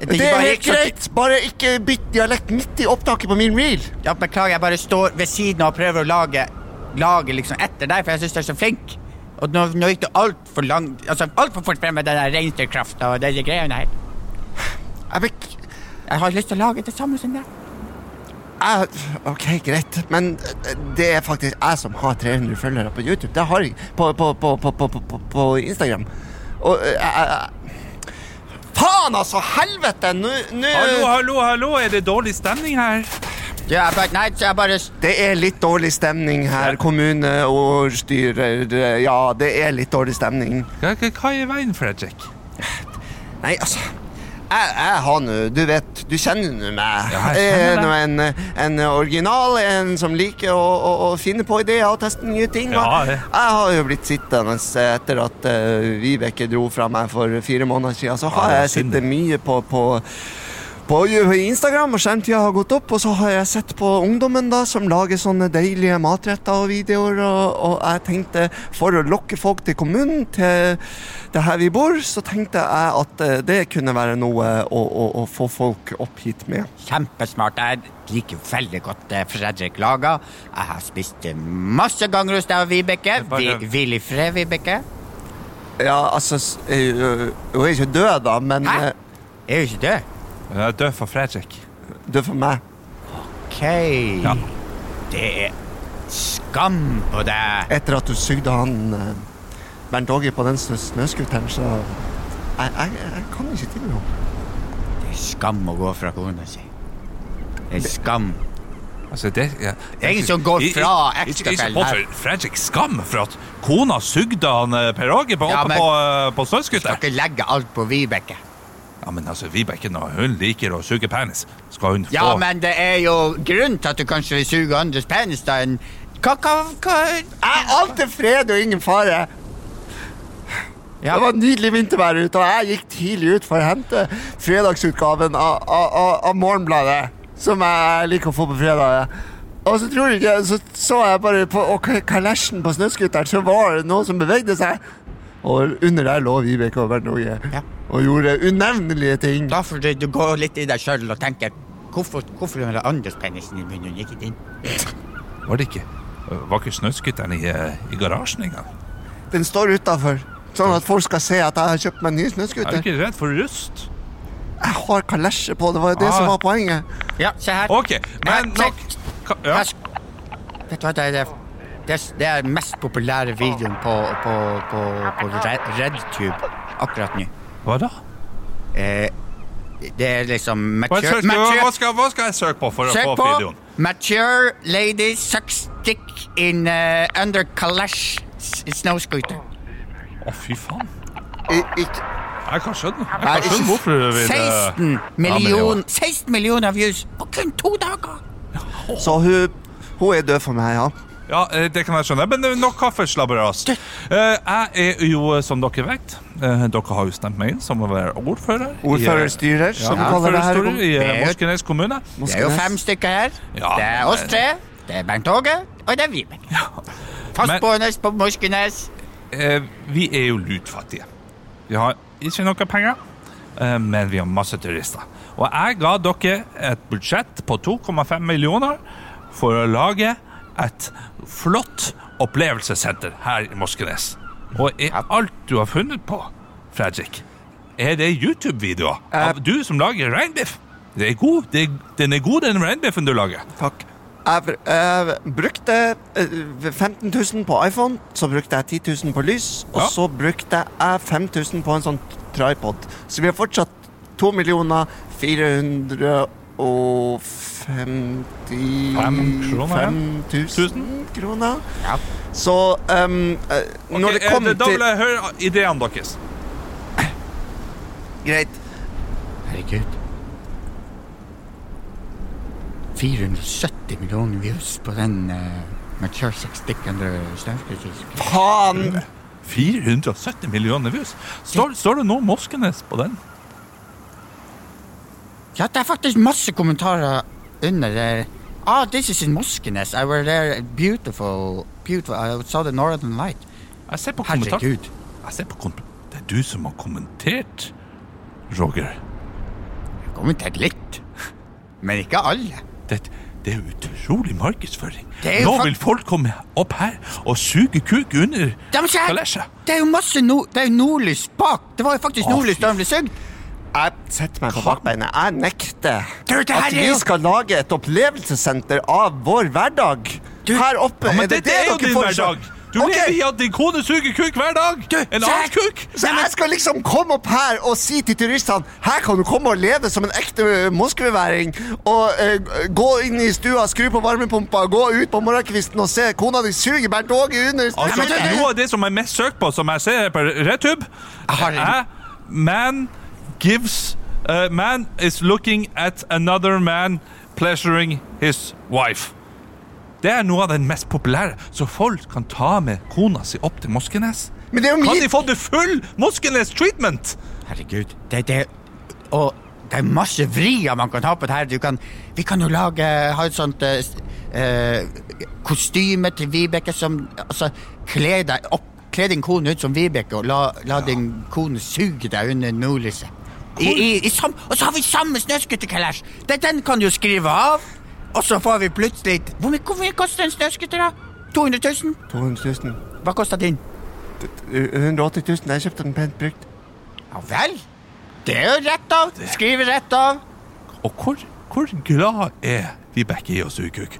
Det er helt greit, bare ikke bytt dialekt midt i opptaket på min reel. Ja, beklager, jeg bare står ved siden av og prøver å lage, lage liksom etter deg, for jeg syns du er så flink. Og nå, nå gikk du altfor langt Altså altfor fort frem med den reinsdyrkrafta og de greiene her. Jeg, Jeg har lyst til å lage det samme som deg. Jeg, ok, greit, men det er faktisk jeg som har 300 følgere på YouTube. Det har jeg på, på, på, på, på, på, på Instagram. Og eh, jeg, Faen, altså! Helvete! Nå Hallo, hallo, hallo, er det dårlig stemning her? Ja, bare, nei, jeg bare Det er litt dårlig stemning her. Kommuneordstyrer Ja, det er litt dårlig stemning. Hva, hva, veien for deg, Fredrik? Nei, altså jeg, jeg har nå Du vet, du kjenner nå meg. Ja, jeg jeg er en, en original, en som liker å, å, å finne på ideer og teste nye ting. Ja, og. Jeg har jo blitt sittende etter at uh, Vibeke dro fra meg for fire måneder siden. Så har Ja, jeg sittet mye på, på på Instagram, og skjermtida har gått opp, og så har jeg sett på ungdommen da, som lager sånne deilige matretter og videoer, og, og jeg tenkte, for å lokke folk til kommunen, til det her vi bor, så tenkte jeg at eh, det kunne være noe å, å, å få folk opp hit med. Kjempesmart. Jeg liker veldig godt det Fredrik lager. Jeg har spist masse ganger hos deg og Vibeke. Bare- Hvil i fred, Vibeke. Ja, altså, eh, hun er ikke død da, men Hæ? eh, Er hun ikke død. Jeg er død for Fredrik. død for meg. Ok. Ja. Det er skam på deg. Etter at du sugde han eh, Bernt Åge på den snø- snøskuteren, så jeg, jeg, jeg kan ikke tilgi henne. Det er skam å gå fra kona si. Det er skam. Altså, det, ja, Det er ingen som går fra ektefellen her. Fredrik skam for at kona sugde han eh, Per Åge på, Ja, men- på, eh, på Skal ikke legge alt på Vibeke. Ja, men altså, Vibeke, når hun liker å suge penis, skal hun få Ja, men det er jo grunn til at du kanskje vil suge andres penis, da. En hva, hva, hva Alt er fred og ingen fare. Ja. Det var nydelig vintervær ute, og jeg gikk tidlig ut for å hente fredagsutgaven av, av, av, Morgenbladet, som jeg liker å få på fredag. Og så tror du ikke, så så jeg bare på kalesjen på snøscooteren, så var det noe som bevegde seg. Og under der lå Vibeke og Bernt Åge Ja. Og gjorde unevnelige ting. Da får du, gå litt i deg sjøl og tenke Hvorfor, hvorfor har andres penisen i munnen, ikke din? Var det ikke Var ikke snøskuteren i, i garasjen engang? Den står utafor, sånn at folk skal se at jeg har kjøpt meg en ny Er du ikke redd for rust? Jeg har kalesje på, det var jo det Ah. som var poenget. Ja, se her. OK, men nok ja. Vet du hva, det er det, det, er- det er mest populære videoen på, på, på, på Red- RedTube akkurat nå. Hva da? Eh, det er liksom Hva, mature, søker, hva, skal, hva skal jeg søke på for å Søk få på videoen? 'Mature lady sucks dick in uh, under kalash snowscooter'. Å, fy faen. I, ikke Jeg kan skjønne, jeg kan skjønne hvorfor du vil eh, 16 million, 16 millioner views på kun to dager! Så hun, hun er død for meg, ja. Ja, eh, det kan jeg skjønne. Men det er nok kaffeslabberas. Eh, Jeg er jo, eh, som dere vet eh, Dere har jo stemt meg inn som å være ordfører. i, eh, Ordførerstyrer, som ja, kaller det her. i eh, Moskenes kommune. Det er jo fem stykker her. Ja, det er oss tre, det er Bernt Åge, og det er Vibeke. Fastboende på Moskenes. Eh, Vi er jo lutfattige. Vi har ikke noe penger, eh, men vi har masse turister. Og jeg ga dere et budsjett på 2,5 millioner for å lage et flott opplevelsessenter her i Moskenes. Og er alt du har funnet på, Fredrik, er det YouTube-videoer av du som lager reinbiff? Det er god, det den er god, den reinbiffen du lager. Takk. Jeg, jeg brukte eh, 15 000 på iPhone, så brukte jeg 10 000 på lys, og Ja. så brukte jeg 5000 på en sånn tripod. Så vi har fortsatt 2 millioner 450 Fem kroner, ja. 5000 kroner. Ja. Så um, okay, når det eh, til da vil jeg høre ideene deres. Greit. Herregud. 470 millioner views på den uh, Mature Sex Dick under. Faen! 470 millioner views. Står, står det noe Moskenes på den? Ja, det er faktisk masse kommentarer under det. Ah, this is in Moskenes. I were there. Beautiful. Beautiful. I saw the northern light. Jeg ser på kommentar. Herregud. Jeg ser på kommentar. Det er du som har kommentert, Roger. Jeg har kommentert litt. Men ikke alle. Det, det er utrolig markedsføring. Er Nå vil folk komme opp her og suge kuk under kalesjet. Det er jo masse no det er jo nordlys bak. Det var jo faktisk nordlys da den ble sugd. Jeg setter meg på bakbeinet. Jeg nekter Du, det at vi skal lage et opplevelsessenter av vår hverdag. Her oppe Ja, men er det dette det er jo din hverdag! Du okay. lever i at din kone suger kuk hver dag! En annen kuk! Så jeg skal liksom komme opp her og si til turistene Her kan du komme og leve som en ekte eh, moskveværing. Og uh, gå inn i stua, skru på varmepumpa, gå ut på morgenkvisten og se kona di suge Bernt Åge under Altså, noe av det som er mest søkt på, som jeg ser på RedTube, er Man gives uh, Man is looking at another man pleasuring his wife. Det er noe av den mest populære, så folk kan ta med kona si opp til Moskenes. Men det jo Kan de få det full Moskenes treatment? Herregud. Det, det, og det er masse vrier man kan ha på det her. Du kan, vi kan jo lage ha et sånt eh, eh, kostyme til Vibeke som Altså, kle deg opp. Kle din kone ut som Vibeke, og la, la din kone suge deg under nordlyset. I, i, i sam, og så har vi samme snøscooterkalesj! Den, den kan du skrive av, og så får vi plutselig Hvor mye, hvor mye koster en snøscooter, da? 200 000? 200 000. Hva koster din? 180 000. Jeg kjøpte den pent brukt. Ja vel. Det er jo rett av. Skrive rett av. Og hvor, hvor glad er Vibeke i å suge kuk?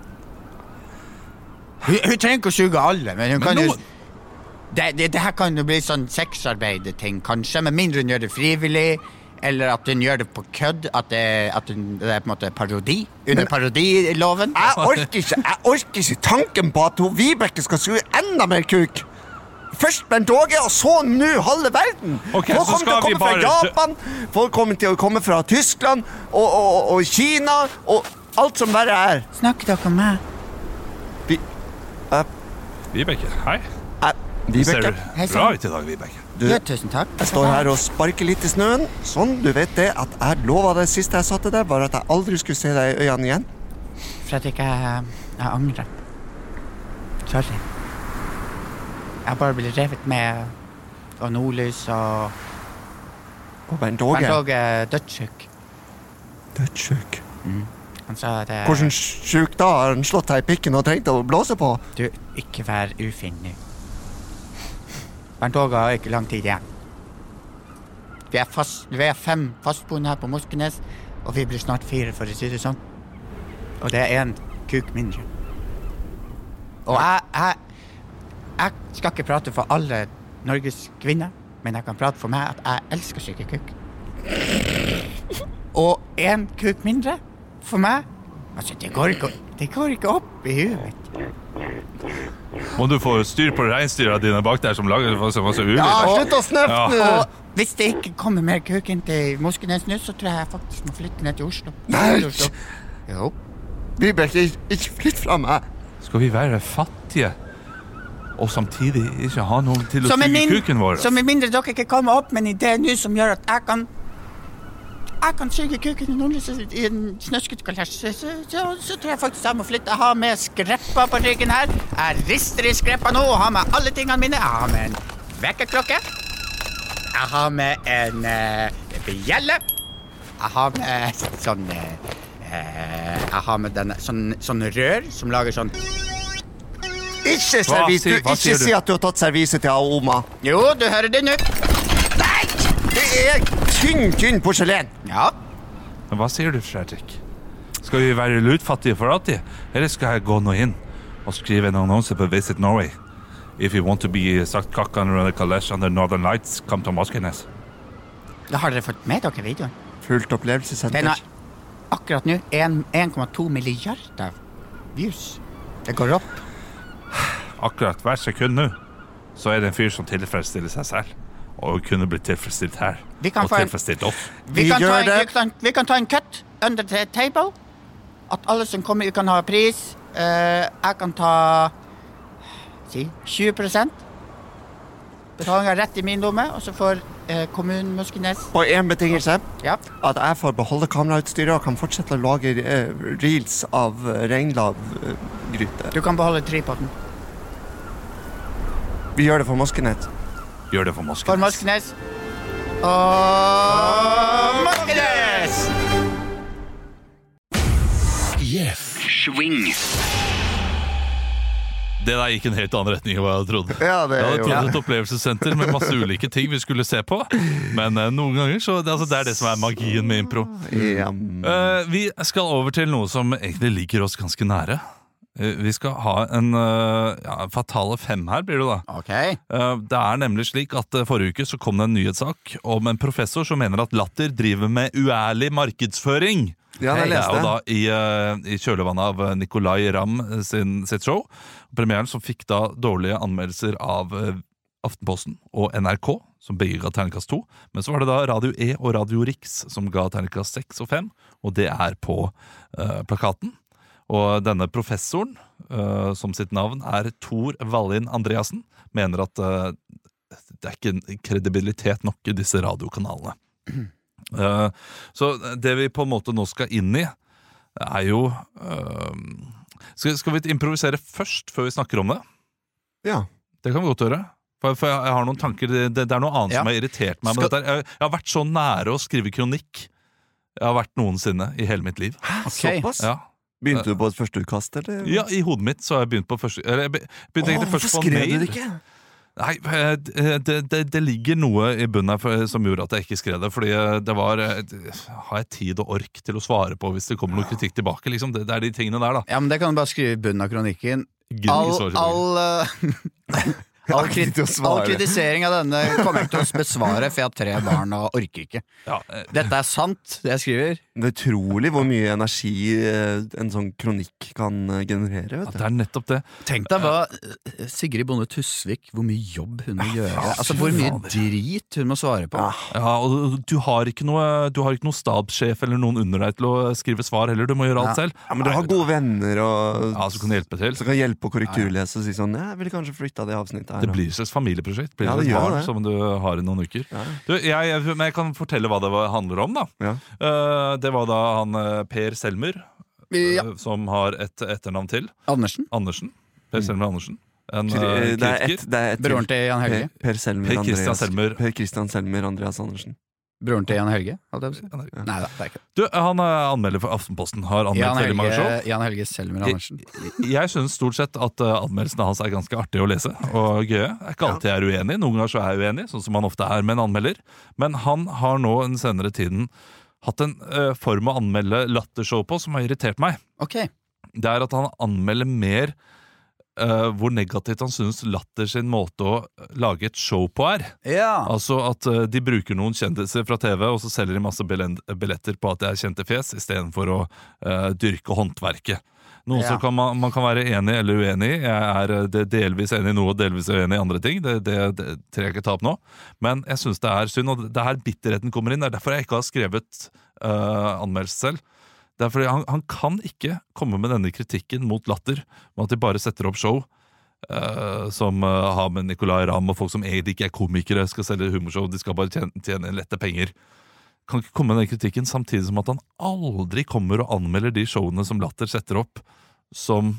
Hun, hun trenger ikke å suge alle, men hun Men kan jo nå- det, det, det her kan jo bli sånn sexarbeiderting, kanskje, med mindre hun gjør det frivillig. Eller at hun gjør det på kødd. At det, at hun, det er på en måte parodi. Under parodiloven. Jeg orker ikke jeg orker ikke tanken på at hun Vibeke skal skru enda mer kuk. Først Bernt Åge, og så nå halve verden. Okay, folk kommer til å komme bare... fra Japan, folk kommer til å komme fra Tyskland og, og, og Kina og alt som verre er. Snakker dere om meg? Vi, Uh, Vibeke, hei. Vibeke, Du ser bra ut i dag, Vibeke. Du, Ja, tusen takk. jeg står her og sparker litt i snøen. Sånn, du vet det at jeg lova det siste jeg sa til deg, var at jeg aldri skulle se deg i øynene igjen. For at jeg Jeg angrer. Sorry. Jeg bare ble revet med av nordlys og Og Bernt Bernt Åge, er dødssyk. dødssjuk. Han sa det Hvordan sjuk da? Har han slått deg i pikken og trengt å blåse på? Du, ikke vær ufin nå. Bernt Åge har ikke lang tid igjen. Vi er, fast, vi er fem fastboende her på Moskenes, og vi blir snart fire, for å si det sånn. Og det er én kuk mindre. Og jeg, jeg Jeg skal ikke prate for alle Norges kvinner, men jeg kan prate for meg at jeg elsker syke kuk. Og én kuk mindre for meg Altså, det går ikke, det går ikke opp i huet mitt. Må du få styr på reinsdyra dine bak der som lager så masse ulyd? Ja, slutt å snøfte Ja. Og hvis det ikke kommer mer kuk inn til Moskenes nå, så tror jeg jeg faktisk må flytte ned til Oslo. Nei! Jo. Vibeke, ikke- flytt fra meg. Skal vi være fattige og samtidig ikke ha noen til å suge kuken vår? som med mindre dere ikke kommer opp med en idé nå som gjør at jeg kan jeg kan suge kuken i nordlyset i en snøscooterkalesj, så, så, så, så tror jeg faktisk jeg må flytte. Jeg har med skreppa på ryggen her. Jeg rister i skreppa nå og har med alle tingene mine. Jeg har med en vekkerklokke. Jeg har med en uh, bjelle. Jeg har med sånn eh, eh, Jeg har med denne, sånn, sånn rør som lager sånn Ikke, servis, du, ikke si at du har tatt serviset til Aoma. Jo, du hører det nå. Nei! Det er tynn, tynn porselen. Ja. Men Hva sier du, Fredrik? Skal vi være lutfattige for alltid? Eller skal jeg gå nå inn og skrive en annonse på Visit Norway? If you want to be sagt kakk under the Kalesh under Northern Lights, come to Moskenes. Da har dere fått med dere videoen. Fullt Den opplevelsessenter. har akkurat nå 1,2 milliarder views. Det går opp. Akkurat hver sekund nå, så er det en fyr som tilfredsstiller seg selv. Og kunne blitt tilfredsstilt her. Vi kan og en- tilfredsstilt oss. Vi, Vi kan en, det. vi, kan, vi kan ta en cut under the table. At alle som kommer, kan ha pris. Uh, jeg kan ta si 20% Betalinga rett i min lomme, og så får eh, kommunen Moskenes På én betingelse. Ja. At jeg får beholde kamerautstyret og kan fortsette å lage eh, reels av uh, reinlavgryte. Du kan beholde tripoden. Vi gjør det for Moskenet. Gjør det for For Moskenes. Moskenes. Og Moskenes! Swing. Det der gikk en helt annen retning enn hva jeg hadde trodd. Ja, det Jeg hadde trodd et opplevelsessenter med masse ulike ting vi skulle se på. Men uh, noen ganger så det, altså, det er det som er magien med impro. Ja. Eh, vi skal over til noe som egentlig ligger oss ganske nære. Eh, vi skal ha en uh, ja, fatale fem her, blir det da. Ok. Eh, det er nemlig slik at eh, Forrige uke så kom det en nyhetssak om en professor som mener at Latter driver med uærlig markedsføring. Ja, det leste jeg. da i, eh, i kjølvannet av eh, Nicolay Ramm sin, sitt show. Premieren som fikk da dårlige anmeldelser av eh, Aftenposten og NRK, som begge ga terningkast to. Men så var det da Radio E og Radio Rix som ga terningkast seks og fem, og det er på uh, plakaten. Og denne professoren, eh, som sitt navn er Tor Wallin Andreassen, mener at eh, det er ikke kredibilitet nok i disse radiokanalene. Eh, så det vi på en måte nå skal inn i, er jo eh, skal, skal vi improvisere først, før vi snakker om det? Ja. Det kan vi godt gjøre. For, for jeg, jeg har noen tanker Det, det er noe annet Ja. som har irritert meg. med Skal- dette. Jeg, jeg har vært så nære å skrive kronikk jeg har vært noensinne i hele mitt liv. Okay. Såpass? Ja, Begynte du på et førsteutkast, eller? ja I hodet mitt så har jeg begynt på første Eller jeg begynte Åh, først hvorfor skrev mail. du det ikke? Nei, eh, det, det, det ligger noe i bunnen her som gjorde at jeg ikke skrev det. Fordi eh, det var eh, Har jeg tid og ork til å svare på hvis det kommer noe kritikk tilbake? Liksom? Det, det er de tingene der, da. Ja, men Det kan du bare skrive i bunnen av kronikken. All, all, all, krit all kritisering av denne kommer jeg ikke til å besvare, for jeg har tre barn og orker ikke. Ja, Dette er sant, det jeg skriver. Det er utrolig hvor mye energi eh, en sånn kronikk kan eh, generere. ja, det er nettopp det. Tenk deg hva eh, Sigrid Bonde Tusvik, hvor mye jobb hun må gjøre. Altså Hvor mye drit hun må svare på. Ja, og du har ikke noe Du har ikke noe stabssjef eller noen under deg til å skrive svar heller. Du må gjøre alt Ja. selv. Ja, men du har gode venner og, Ja, som kan hjelpe til. som kan hjelpe å korrekturlese og si sånn jeg ville kanskje flytta det avsnittet her. Det og- blir et familieprosjekt. Blir Ja, det et gjør barn det. som du har i noen uker. Ja. Du, jeg, jeg, men jeg kan fortelle hva det handler om. da Ja. Eh, Det var da han eh, Per Selmer, eh, Ja. som har et etternavn til. Andersen. Andersen. Per Selmer Andersen. En Kri- eh, det er et, kritiker. det er et. Broren til Jan Per, Helge. per Selmer Per Christian Andreas Selmer. Per Christian Selmer Andreas Andersen. Broren til Jan Helge, Hadde jeg å. Nei da, det er ikke det. Du, Han er anmelder for Aftenposten. Har anmeldt Jan veldig mange show. Helge, Jan Helge Selmer Andersen. Jeg syns stort sett at anmeldelsene hans er ganske artige å lese og gøye. Det er ikke alltid jeg er uenig, noen ganger så er jeg uenig, sånn som han ofte er med en anmelder. Men han har nå den senere tiden hatt en uh, form å anmelde lattershow på som har irritert meg. Okay. Det er at han anmelder mer uh, hvor negativt han syns Latter sin måte å lage et show på er. Ja. Altså at uh, de bruker noen kjendiser fra TV, og så selger de masse billetter på at det er kjente fjes, istedenfor å dyrke håndverket. Noe Ja. som kan man, man kan være enig eller uenig i. Jeg er uh, delvis enig i noe og delvis uenig i andre ting. Det, det, det trenger jeg ikke ta opp nå. Men jeg syns det er synd, og det er her bitterheten kommer inn. Det er derfor jeg ikke har skrevet uh, anmeldelse selv. Det er fordi han, han kan ikke komme med denne kritikken mot Latter, med at de bare setter opp show. Uh, som uh, har med Nicolay Ramm og folk som egentlig ikke er komikere, skal selge humorshow. De skal bare tjene, tjene lette penger. Kan ikke komme med den kritikken samtidig som at han aldri kommer og anmelder de showene som Latter setter opp, som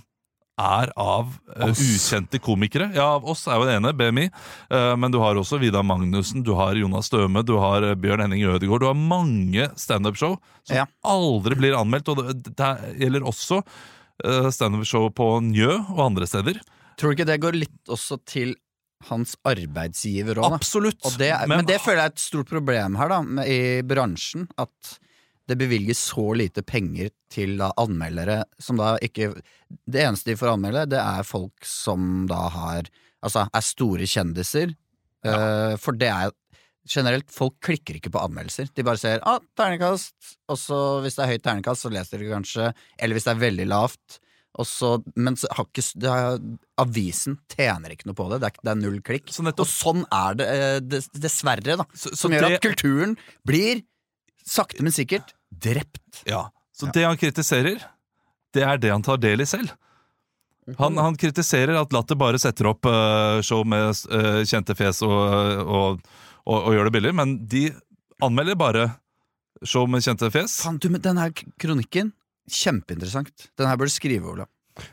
er av uh, ukjente komikere. Ja, av oss er jo det ene, BMI. uh, men du har også Vidar Magnussen, du har Jonas Støme, du har uh, Bjørn Henning Ødegaard. Du har mange standup-show som Ja. aldri blir anmeldt. Og det, det gjelder også standup-show på Njø og andre steder. Tror du ikke det går litt også til hans arbeidsgiver òg. Absolutt. Det, men, men, det føler jeg er et stort problem her da i bransjen. At det bevilges så lite penger til da, anmeldere som da ikke Det eneste de får anmelde, det er folk som da har Altså er store kjendiser. Eh, for det er generelt Folk klikker ikke på anmeldelser. De bare ser ah, ternekast, og så hvis det er høyt ternekast, så leser de kanskje. Eller hvis det er veldig lavt. Og så, men så har ikke, det er, avisen tjener ikke noe på det. Det er, det er null klikk. Så Og sånn er det eh, dessverre, da. Så- Som gjør det- at kulturen blir, sakte, men sikkert, drept. Ja, Så det han kritiserer, det er det han tar del i selv. Han, han kritiserer at Latter bare setter opp uh, show med uh, kjente fjes og, og, og, og gjør det billig, men de anmelder bare show med kjente fjes. Fan, du, den her kronikken, kjempeinteressant. Den her bør du skrive, Ola.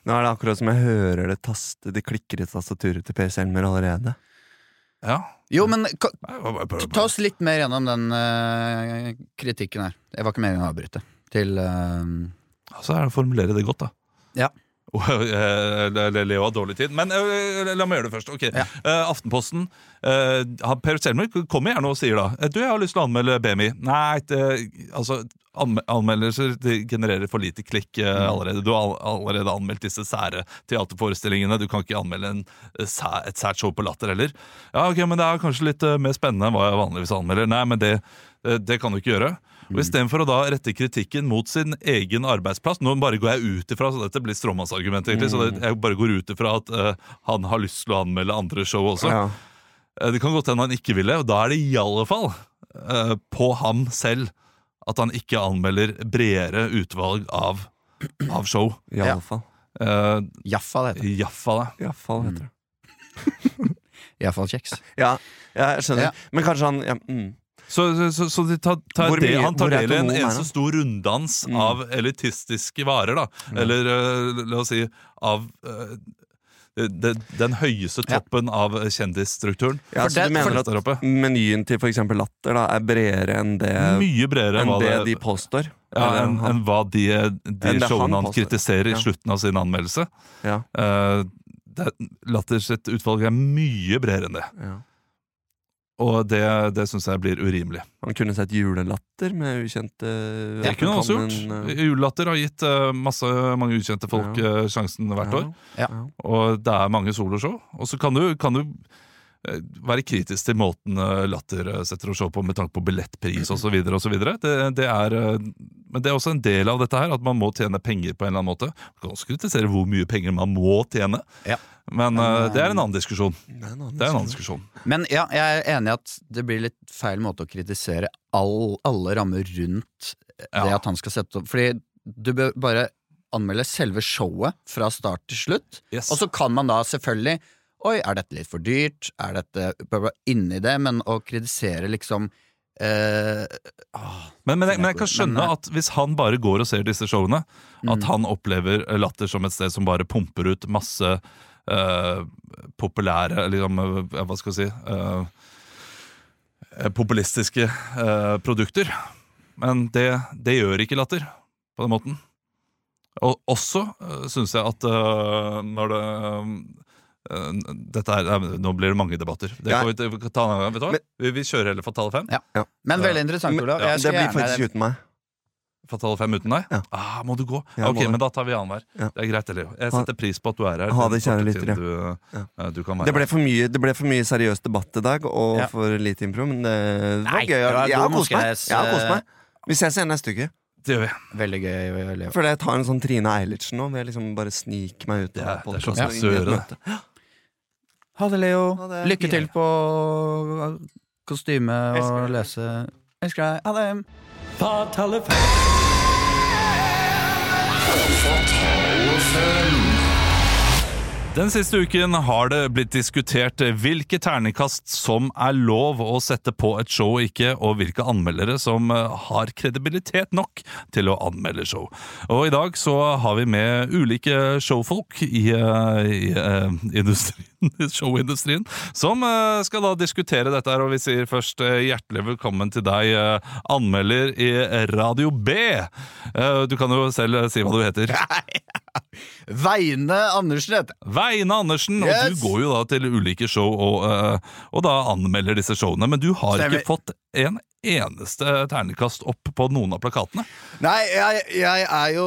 Nå er det akkurat som jeg hører det taste Det klikker i tastaturet til Selmer allerede. Ja. Jo, men ta oss litt mer gjennom den uh, kritikken her. Jeg var ikke meningen å avbryte. Til uh, Altså, er det å formulere det godt, da. Ja. Eh, Leo har dårlig tid. Men uh, la meg gjøre det først. Ok, Ja. Aftenposten. Per Selmer kommer gjerne og sier da Du, jeg har lyst til å anmelde BMI. Nei, det, altså anmeldelser genererer for lite klikk eh, allerede. Du har allerede anmeldt disse sære teaterforestillingene. Du kan ikke anmelde en, eh, et sært show på Latter heller. Ja, ok, men Det er kanskje litt eh, mer spennende enn hva jeg vanligvis anmelder. Nei, men det, det, kan du ikke gjøre. Og Istedenfor å da rette kritikken mot sin egen arbeidsplass Nå bare går jeg ut ifra, så dette blir stråmannsargument, egentlig. Så det, jeg bare går ut ifra at uh, han har lyst til å anmelde andre show også. Ja. Det kan godt hende han ikke ville, og da er det i alle fall uh, på ham selv at han ikke anmelder bredere utvalg av, av show. Iallfall. Uh, Jaffa, det heter. det. Jaffa, det heter det. Iallfall kjeks. Ja, ja, jeg skjønner. Ja. Men kanskje han ja, mm. Så, så, så, de tar, tar Hvor det, han tar del i en eneste stor runddans Mm. av elitistiske varer, da. Eller uh, la oss si av eh, det, den høyeste Ja. toppen av kjendisstrukturen. ja, Så det- du mener at menyen til f.eks. Latter da er bredere enn det, Mye bredere enn enn det de påstår? ja, enn en, en hva de, de han showene han påstår. kritiserer i slutten av sin anmeldelse. ja, Uh, Latter sitt utvalg er mye bredere enn det. ja. Og det, det syns jeg blir urimelig. Man kunne sett julelatter med ukjente Det kunne også gjort. eh, Julelatter har gitt eh, masse, mange ukjente folk ja. sjansen hvert år. Ja. Og det er mange soloshow. Og så kan du, kan du eh, være kritisk til måten eh, Latter eh, setter å show på med tanke på billettpris osv. Det, det er, eh, men det er også en del av dette her, at man må tjene penger på en eller annen måte. Man kan også kritisere hvor mye penger man må tjene, Ja. Men uh, det er en annen diskusjon. Det er en annen Det er en annen diskusjon. Men ja, jeg er enig i at det blir litt feil måte å kritisere all, alle rammer rundt det Ja. at han skal sette opp Fordi du bør bare anmelde selve showet fra start til slutt. Yes. Og så kan man da selvfølgelig Oi, er dette litt for dyrt? Er dette inni det? Men å kritisere liksom Uh, oh, Men, men, jeg, men jeg kan skjønne eh, at hvis han bare går og ser disse showene, at Mm. han opplever Latter som et sted som bare pumper ut masse eh, populære liksom, eh, Hva skal jeg si eh, eh, Populistiske uh, produkter. Men det, det gjør ikke Latter på den måten. Og også uh, syns jeg at når det dette er, Nå blir det mange debatter. Det Ja. kan vi, vi kan ta en gang. Vet du hva? Men- vi, vi kjører heller for tallet fem. Ja. Men veldig interessant, Olav. ja, det blir faktisk uten meg. Fatale fem uten deg? Ja. Ah, må du gå? Ja, ok, må men da tar vi annenhver. Ja. Det er greit, Elio. Jeg setter pris på at du er her. Ha det, kjære korte lyttere. Du, Ja. eh, du kan være Det ble, for mye, det ble for mye seriøs debatt i dag, og Ja. for lite impro, men det, det var Nei, gøy. Jeg har kost meg. Jeg har meg. eh, Vi ses igjen neste uke. Det gjør vi. Veldig gøy. Leo. Jeg føler jeg tar en sånn Trine Eilertsen nå. Ved liksom bare snike meg ut er- det er sånn det. Ha det, Leo. Ha det. Lykke til på kostyme og lese. Elsker deg. Ha det. Fatale fem. Den siste uken har det blitt diskutert hvilke terningkast som er lov å sette på et show og ikke, og hvilke anmeldere som eh, har kredibilitet nok til å anmelde show. Og i dag så har vi med ulike showfolk i, i, i eh, industrien, showindustrien, som eh, skal da diskutere dette her, og vi sier først eh, hjertelig velkommen til deg, eh, anmelder i Radio B. Eh, Du kan jo selv si hva du heter. Veine Andersen heter. Veine Andersen, og du går jo da til ulike show og, eh, og da anmelder disse showene, men du har Stemmer. ikke fått en eneste ternekast opp på noen av plakatene. Nei, jeg, jeg er jo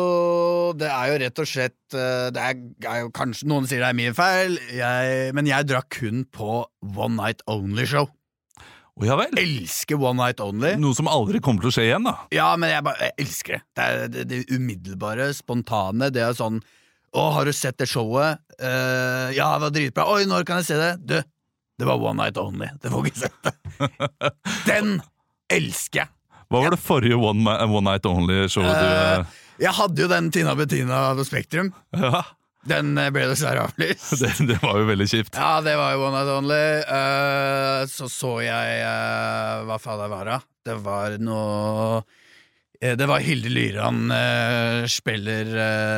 Det er jo rett og slett eh, Det er, er jo kanskje Noen sier det er min feil, jeg, men jeg drar kun på One Night Only-show. Å ja vel? Elsker One Night Only. Noe som aldri kommer til å skje igjen, da. Ja, men jeg, bare, jeg elsker det. Det er det, det umiddelbare, spontane. Det er sånn Å, har du sett det showet? Uh, ja, det var dritbra. Oi, når kan jeg se det? Du, det var One Night Only. Det får ikke sett det. Den elsker jeg. Hva var det forrige One, one Night Only-showet du Eh, eh, jeg hadde jo den Tina Bettina på Spektrum. ja, Den eh, ble dessverre avlyst. det, det var jo veldig kjipt. Ja, det var jo One Night Only. Uh, så så jeg uh, Hva faen det var, da? Det var noe uh, Det var Hilde Lyran spiller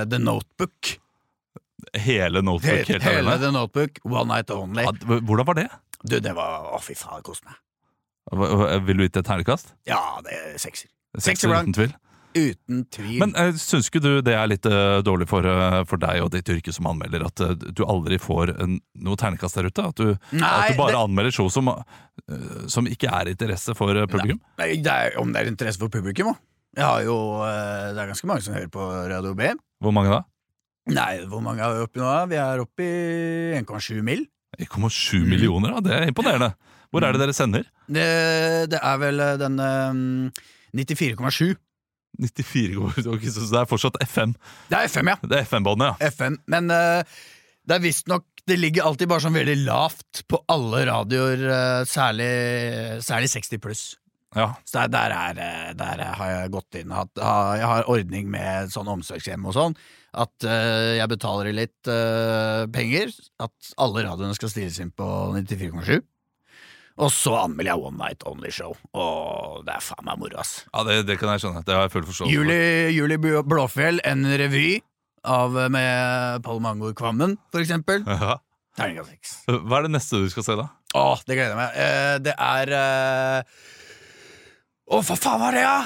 The Notebook. Hele Notebook He helt hele alene. The Notebook, One Night Only. Ja, hvordan var det? Du, det var Å, fy faen, det koste meg. Vil du gitt et ternekast? Ja, det er sekser. Sekser uten tvil. Uten tvil. Men uh, syns ikke du det er litt uh, dårlig for, uh, for deg og ditt yrke som anmelder, at uh, du aldri får en, noe ternekast der ute? At du, Nei, at du bare det- anmelder show som, som ikke er interesse for publikum? Nei, det er, om det er interesse for publikum, da. Jeg har jo, det er ganske mange som hører på Radio B. Hvor mange da? Nei, hvor mange er vi oppe i nå? Vi er oppe i 1,7 mill. 1,7 millioner, da. Det er imponerende. Hvor er det dere sender? Det, det er vel den eh, 94,7. 94 okay, så det er fortsatt FM. Det er FM, ja. Det er FM-båndet, ja. FM. Men uh, det er visstnok Det ligger alltid bare sånn veldig lavt på alle radioer, uh, særlig, særlig 60 pluss. ja. Så der, er, eh, der har jeg gått inn at ha- Jeg har ordning med sånn omsorgshjem og sånn. At jeg betaler litt penger. At alle radioene skal stilles inn på 94,7. Og så anmelder jeg One Night Only Show. Og det er faen meg moro, ass. ja det, det kan jeg skjønne. Det har jeg full forståelse for. Julie, Julie Blåfjell, en revy av, med Paul Mangor Kvammen, for eksempel. Ja. Terningkast seks. Hva er det neste du skal se, da? Åh, det gleder jeg meg. Eh, det er eh... Å, hva faen var det, da?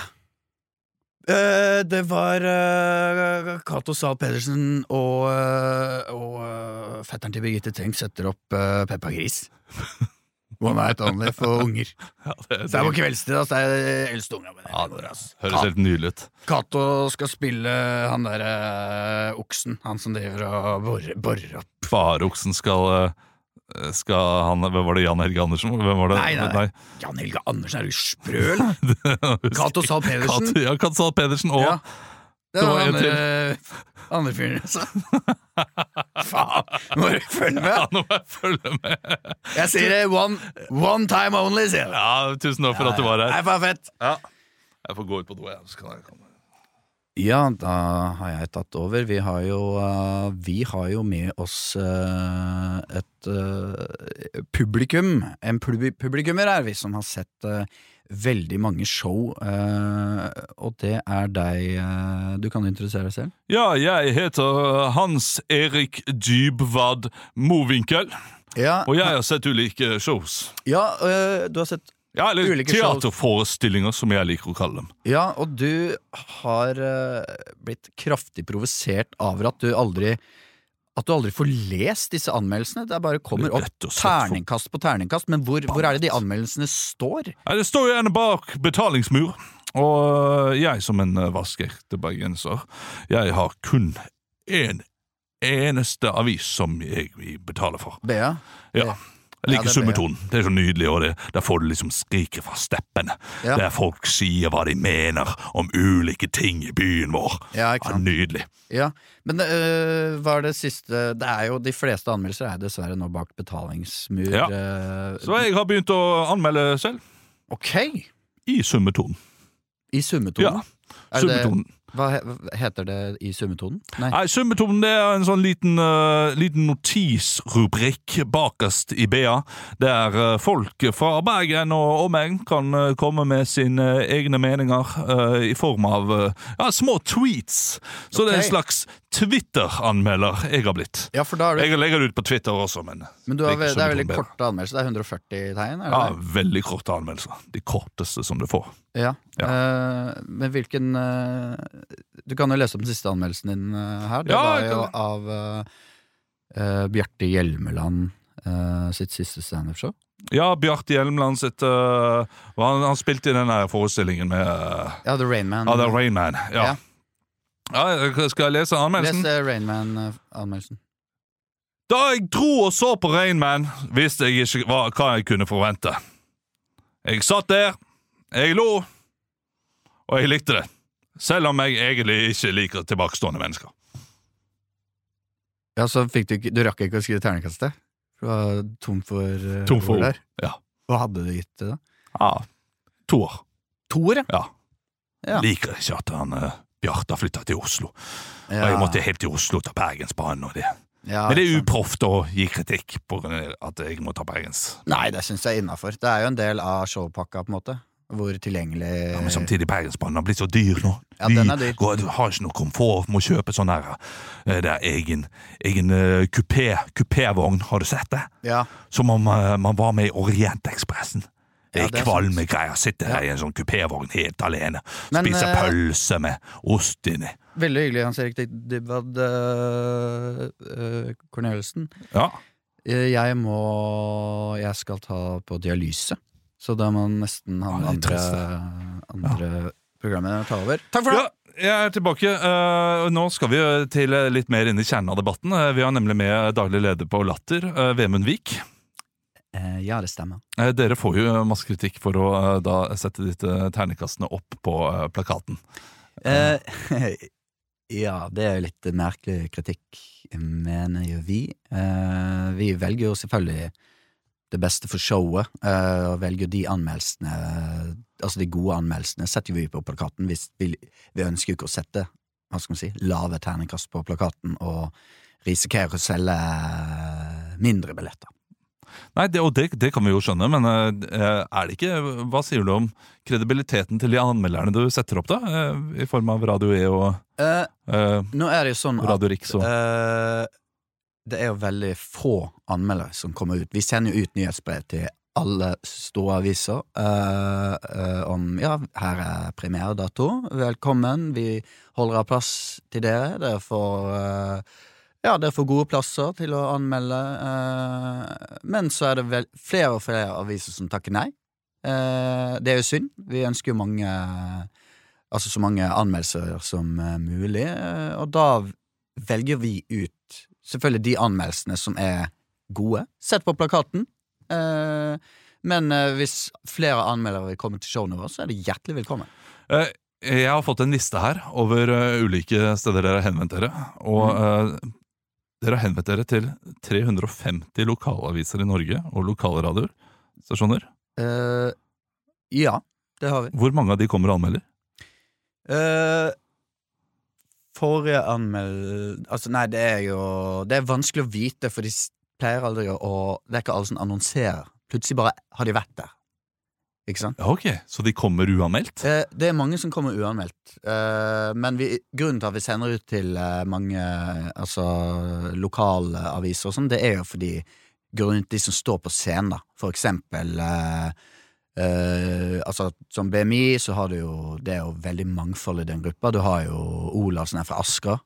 Eh, det var uh, Cato Zahl Pedersen og, eh, og eh, fetteren til Birgitte Tengs setter opp Peppa Gris. One night only for unger. Ja, det, Så det er på kveldstid, ass. Det er eldste unga. Ja, ass. høres helt nydelig ut. Cato skal spille han derre oksen. Han som driver og borer, borer opp. Fareoksen skal uh Skal han Hvem var det? Jan Helge Andersen? Hvem var det? Nei, nei, nei. Jan Helge Andersen, er du sprøl? Cato Zahl Pedersen. Kato, Ja, Kato Zahl Pedersen og Ja. Det var andre, andre fyren, altså. Faen, må du følge med! Ja, nå må jeg følge med! Jeg sier det one, one time only, sier jeg. Ja, Tusen takk for at du var her. Nei, faen fett. Ja. Jeg får gå ut på do, jeg. Så kan jeg komme. Ja, da har jeg tatt over. Vi har jo, uh, vi har jo med oss uh, et uh, publikum. En pub publikummer er vi som har sett eh, veldig mange show, eh, og det er deg. eh, du kan interessere deg selv. Ja, jeg heter Hans Erik Dybwad Mowinckel, Ja, og jeg har sett ulike shows. ja eh, du har sett Ja, eller Ulike shows. teaterforestillinger, som jeg liker å kalle dem. Ja, og du har blitt kraftig provosert av at du aldri At du aldri får lest disse anmeldelsene. Det bare kommer opp terningkast på terningkast. Men hvor, hvor er det de anmeldelsene står? Ja, det står jo gjerne bak betalingsmur. Og øh, jeg som en øh, vaskeekte bergenser, jeg har kun én eneste avis som jeg vil betale for. Bea? Ja. Jeg liker Ja, det er summetonen. Det er så nydelig, og det, der får du liksom skriket fra steppene. Ja. Der folk sier hva de mener om ulike ting i byen vår. Ja, ikke sant. Ja, nydelig. Ja, Men øh, hva er det siste Det er jo De fleste anmeldelser er dessverre nå bak betalingsmur. Ja. øh, Så jeg har begynt å anmelde selv. Ok! I summetonen. I summetonen. Ja, summetonen. Hva heter det i summetonen? Nei. Nei, Summetonen det er en sånn liten, uh, liten notisrubrikk bakerst i BA, der uh, folk fra Bergen og omegn kan uh, komme med sine egne meninger i form av ja, små tweets. Så det er en slags Twitter-anmelder jeg har blitt. Ja, du Jeg legger det ut på Twitter også, men Men du har, det er veldig korte anmeldelser. Det er 140 tegn? Er Ja, veldig korte anmeldelser. De korteste som du får. Ja. Ja. Men hvilken Du kan jo lese opp den siste anmeldelsen din eh, her. Det Ja, var jo av uh, Bjarte Hjelmeland uh, sitt siste standup-show. Ja, Bjarte Hjelmeland sitt uh, han, han spilte i den forestillingen med Ja, The Rainman. Ja, er Rain Man. Ja. Ja. Skal jeg lese Les anmeldelsen? Rain Rainman-anmeldelsen. Da jeg dro og så på Rain Man, visste jeg ikke hva, hva jeg kunne forvente. Jeg satt der, jeg lo, og jeg likte det. Selv om jeg egentlig ikke liker tilbakestående mennesker. Ja, så fikk du ikke Du rakk ikke å skrive terningkastet? For du var tom for uh, Tom for ord. der. Ja. Hva hadde du gitt det, da? Ja, Toer. Toer, Ja. Ja. Liker ikke at han uh, Bjarte flytta til Oslo. ja. Og jeg måtte helt til Oslo ta Bergensbanen. Og det. ja, Men det er uproft å gi kritikk på at jeg må ta Bergens. Nei, det syns jeg er innafor. Det er jo en del av showpakka, på en måte. Hvor tilgjengelig Ja, men samtidig Bergensbanen har blitt så dyr nå. Ja, den er dyr. går, har ikke noe komfort med å kjøpe sånn her eh, Det er egen, egen uh, kupé, kupévogn, har du sett det? Ja. Som om uh, man var med i Orientekspressen. Ja, det er kvalme greier. Sitter her i en sånn kupévogn helt alene. Men, Spiser uh, pølse med ost inni. Veldig hyggelig, Hans Erik Dybwad uh, uh, Corneliussen. Ja. Jeg må Jeg skal ta på dialyse, så da må nesten han Ja, er andre, ja. programmet ta over. Takk for det! Ja, jeg er tilbake. Eh, nå skal vi til litt mer inn i kjernen av debatten. Eh, vi har nemlig med daglig leder på Latter, uh, Vemund Vik. Eh, ja, det stemmer. Eh, dere får jo masse kritikk for å eh, da sette disse ternekastene opp på eh, plakaten. Eh, ja, det er jo litt merkelig kritikk, mener jo vi. Eh, vi velger jo selvfølgelig det beste for showet, eh, og velger de anmeldelsene Altså de gode anmeldelsene setter vi på plakaten. Hvis vi, vi ønsker ikke å sette hva skal man si, lave terningkast på plakaten og risikere å selge mindre billetter. Nei, det, og det, det kan vi jo skjønne, men eh, er det ikke Hva sier du om kredibiliteten til de anmelderne du setter opp, da? Eh, I form av Radio E og Eh, eh, nå er det jo sånn at Radio Riks og Eh, det er jo veldig få anmeldere som kommer ut. Vi sender jo ut nyhetsbrev til alle store aviser eh, eh, om ja, her er premieredato, velkommen, vi holder av plass til dere. Dere får eh, ja, dere får gode plasser til å anmelde. men så er det vel flere og flere aviser som takker nei. Det er jo synd. Vi ønsker jo mange Altså så mange anmeldelser som mulig, og da velger vi ut selvfølgelig de anmeldelsene som er gode. Sett på plakaten. Eh, men eh, hvis flere anmeldere vil komme til showene våre, så er de hjertelig velkommen. Eh, Jeg har fått en liste her over uh, ulike steder dere har henvendt dere. Og uh, dere har henvendt dere til 350 lokalaviser i Norge og lokale radiostasjoner. Eh, ja, det har vi. Hvor mange av de kommer og anmelder? Eh, forrige anmeld... Altså, nei, det er jo Det er vanskelig å vite, for de pleier aldri å Det er ikke alle som annonserer. Plutselig bare har de vært der. Ikke sant? Ok, Så de kommer uanmeldt? Eh, det er mange som kommer uanmeldt. Eh, men vi, grunnen til at vi sender ut til eh, mange altså, lokale aviser og sånn, det er jo fordi grunnen til de som står på scenen, da. For eksempel eh, eh, altså, Som BMI så har du jo Det er jo veldig mangfold i den gruppa. Du har jo Olav som er fra Asker.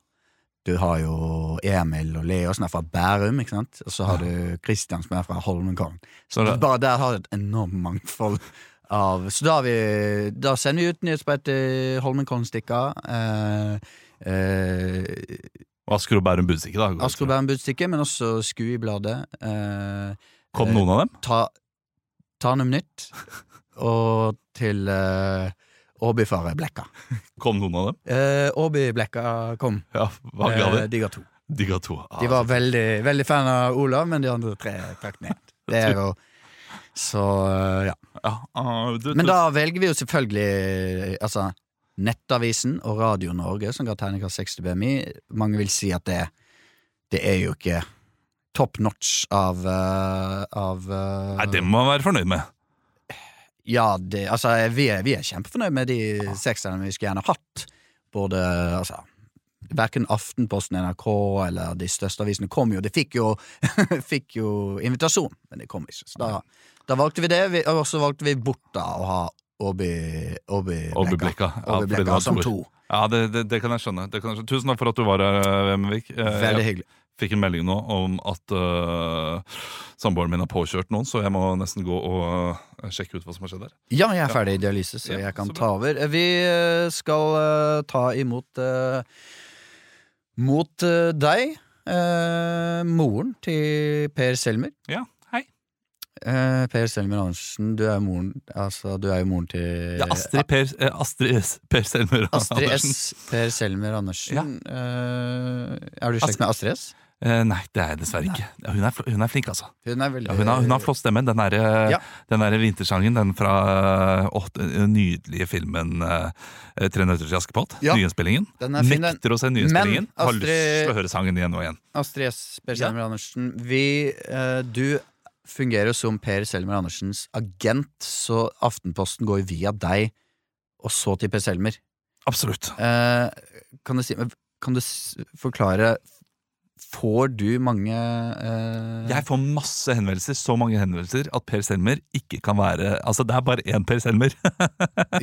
Du har jo Emil og Leo som er fra Bærum, ikke sant? Og så har du Christian som er fra Holmenkollen. Så det- bare der har du et enormt mangfold av Så da, har vi, da sender vi ut nyhetsbrev til Holmenkollen-stikka. Eh, eh, Asker og Bærum Budstikke, da. Asker og Bærum Budstikke, men også Skuibladet. Eh, Kom noen av dem? ta, Tanum Nytt. Og til eh, Åbyfare Blekka. Kom noen av dem? Eh, Åby Blekka kom. Ja, Hva ga de? Uh, de ga to. De ga to. Ah, De var veldig, veldig fan av Olav, men de andre tre trakk ned. Det er jo Så uh, ja. ja, uh, du, Men da velger vi jo selvfølgelig Altså Nettavisen og Radio Norge, som ga terningkast 60 BMI. Mange vil si at det, det er jo ikke top notch av, eh, av eh, Nei, det må man være fornøyd med. Ja, det, altså, vi er, vi er kjempefornøyd med de sekserne vi skulle gjerne hatt. Både altså Verken Aftenposten, NRK eller de største avisene kom jo. De fikk jo, fikk jo invitasjon, men det kom ikke. Så da, da valgte vi det, vi, og så valgte vi bort da å ha Åby Åby Åby Blekka. Ja, Obi Blekka var som to. Ja, det, det, det kan jeg skjønne. Tusen takk for at du var her, Vemvik. Eh, Veldig Jeg hyggelig. Fikk en melding nå om at uh, samboeren min har påkjørt noen, så jeg må nesten gå og uh, sjekke ut hva som har skjedd der. Ja, jeg er ferdig i dialyse, så Ja, jeg kan så ta over. Vi eh, skal uh, ta imot Mot deg, eh, moren til Per Selmer. Ja, hei. Eh, per Selmer Andersen, du er moren Altså, du er jo moren til Ja, Astrid Per, Astrid S. Per Selmer Astrid Andersen. S. Per Selmer Andersen. Eh, er du i slekt med Astrid S? Eh, nei, det er jeg dessverre ikke. Hun, er, hun er flink, altså. Hun er veldig Ja, hun, har, hun har flott stemme. Den derre Ja. der vintersangen, den fra eh, åh, den nydelige filmen uh, 'Tre nøtter til Askepott'. Ja. Nyinnspillingen. Er. Nekter å se nyinnspillingen. Men, Har lyst Astrid- til å høre sangen igjen og igjen. Astrid S. Per Ja. Andersen. Vi, uh, du fungerer som Per Selmer Andersens agent, så Aftenposten går via deg, og så til Per Selmer. Absolutt. Eh, kan du si Kan du forklare får du mange eh, Jeg får masse henvendelser, så mange henvendelser at Per Selmer ikke kan være Altså, det er bare én Per Selmer.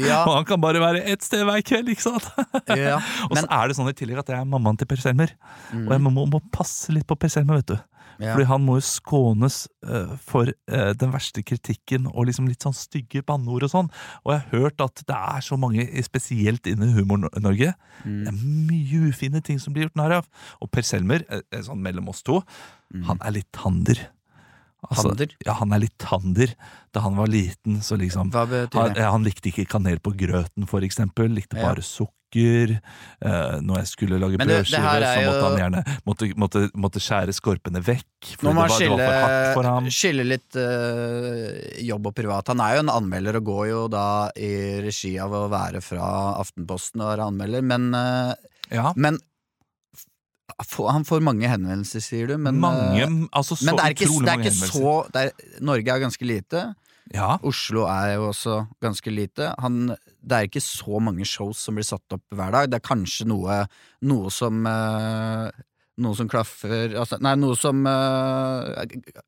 Ja. Og han kan bare være ett sted hver kveld, ikke sant? ja, Og så er det sånn i tillegg at jeg er mammaen til Per Selmer. Mm. Og jeg må, må passe litt på Per Selmer, vet du. Ja. Fordi han må jo skånes uh, for uh, den verste kritikken og liksom litt sånn stygge banneord og sånn. Og jeg har hørt at det er så mange, spesielt innen Humor-Norge, Mm. det er mye ufine ting som blir gjort narr av. Og Per Selmer, eh, sånn mellom oss to, Mm. han er litt tander. Altså? Ja, han er litt tander. Da han var liten, så liksom han, han likte ikke kanel på grøten, for eksempel. Likte Ja. bare sukker. Eh, når jeg skulle lage brødskiver, er så måtte han gjerne måtte, måtte, måtte skjære skorpene vekk. Nå må han skille, skille litt eh, jobb og privat. Han er jo en anmelder og går jo da i regi av å være fra Aftenposten og være anmelder, men, eh, Ja, men han får mange henvendelser, sier du. Men, mange, altså så men det er ikke, det er ikke så er, Norge er ganske lite. Ja, Oslo er jo også ganske lite. Han, det er ikke så mange shows som blir satt opp hver dag. Det er kanskje noe, noe som eh, noe som klaffer altså, Nei, noe som uh,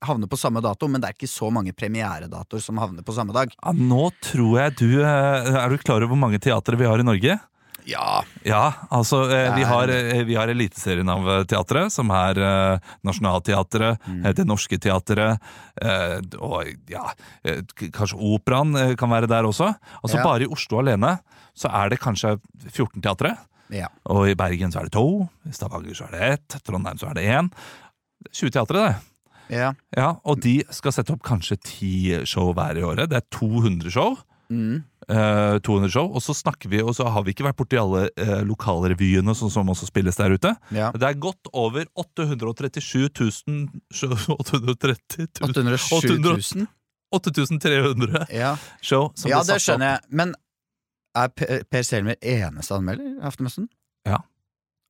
havner på samme dato, men det er ikke så mange premieredatoer som havner på samme dag. Ja, nå tror jeg du eh, Er du klar over hvor mange teatre vi har i Norge? Ja, Ja, altså eh, vi har, eh, vi har Eliteserien av eh, teatret, som er eh, Nationaltheatret, Mm. eh, Det Norske Teatret, eh, og ja, eh, k- kanskje Operaen eh, kan være der også. Altså Ja. Bare i Oslo alene så er det kanskje 14 teatre. ja. Og i Bergen så er det to, i Stavanger så er det ett, Trondheim så er det én. 20 teatre, det. ja. Ja, Og de skal sette opp kanskje ti show hver i året. Det er 200 show. Mm. Uh, 200 show, og så snakker vi, og så har vi ikke vært borti alle uh, lokalrevyene sånn som også spilles der ute. ja. Det er godt over 837 000 830 000 807 000? 8300 Ja, show som ja det skjønner jeg. Men er Per Selmer eneste anmelder i Aftenposten? Ja.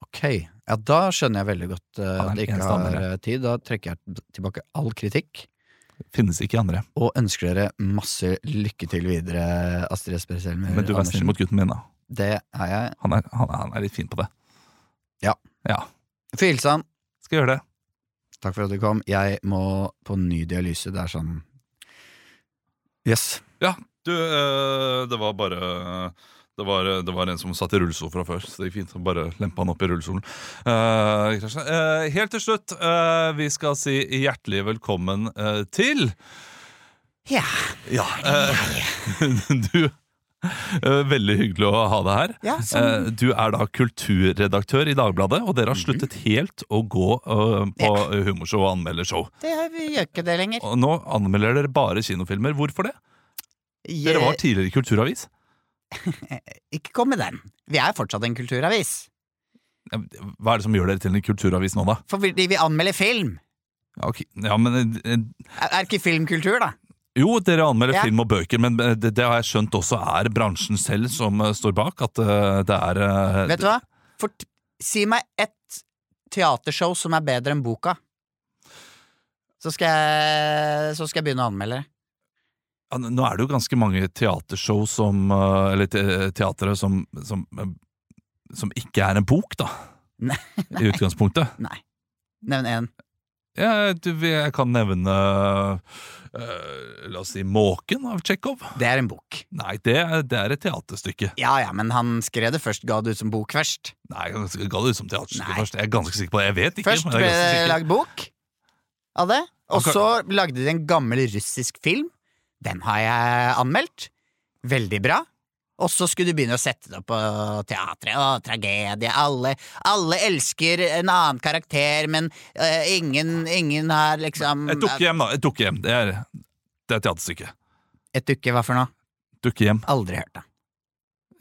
Ok, ja da skjønner jeg veldig godt uh, at de ikke har anmelder. eh, tid. Da trekker jeg tilbake all kritikk. Finnes ikke andre. Og ønsker dere masse lykke til videre, Astrid S. Helmer Men du er snill mot gutten min, da. Det er jeg. Han er, han, er- han er litt fin på det. Ja. Ja, Få hilse han. Skal gjøre det. Takk for at du kom. Jeg må på ny dialyse. Det er sånn Yes. Ja, du, eh, det var bare det var, det var en som satt i rullestol fra før, så det gikk fint. Bare lempe han opp i rullestolen. Uh, Kristian, eh, helt til slutt, uh, vi skal si hjertelig velkommen eh, til Ja. Ja, eh, du eh, Veldig hyggelig å ha deg her. Ja, Eh, Du er da kulturredaktør i Dagbladet, og dere har sluttet helt å gå eh, på humorshow og anmelde show. det, vi gjør ikke det lenger. Og nå anmelder dere bare kinofilmer. Hvorfor det? Dere var tidligere i Kulturavis. Ikke kom med den. Vi er fortsatt en kulturavis. Hva er det som gjør dere til en kulturavis nå, da? Fordi vi anmelder film. Ja, ok. ja men eh, Er ikke filmkultur, da? Jo, dere anmelder Ja. film og bøker, men eh, det, det har jeg skjønt også er bransjen selv som eh, står bak. At eh, det er Vet du hva? Fort, si meg ett teatershow som er bedre enn boka. Så skal jeg, så skal jeg begynne å anmelde det. Nå er det jo ganske mange teatershow som eh, Eller te teatre som, som, eh, som ikke er en bok, da. Nei. I utgangspunktet. Nei. Nevn én. Ja, jeg kan nevne uh, La oss si Måken av Tsjekhov. Det er en bok. Nei, det, er- det er et teaterstykke. Ja ja, men han skrev det først, ga det ut som bok først. Nei, han ga det ut som teaterstykke Nei. først. Jeg er ganske sikker på det. Jeg vet ikke. Først ble det lagd bok av det, og så lagde de en gammel russisk film. Den har jeg anmeldt. Veldig bra. Og så skulle du begynne å sette det opp på teatret. Å, tragedie. Alle, alle elsker en annen karakter, men uh, ingen, ingen har liksom Et dukkehjem, da. Et dukkehjem. Det er, det er et teaterstykke. Et dukke, hva for noe? Dukkehjem. Aldri hørt om.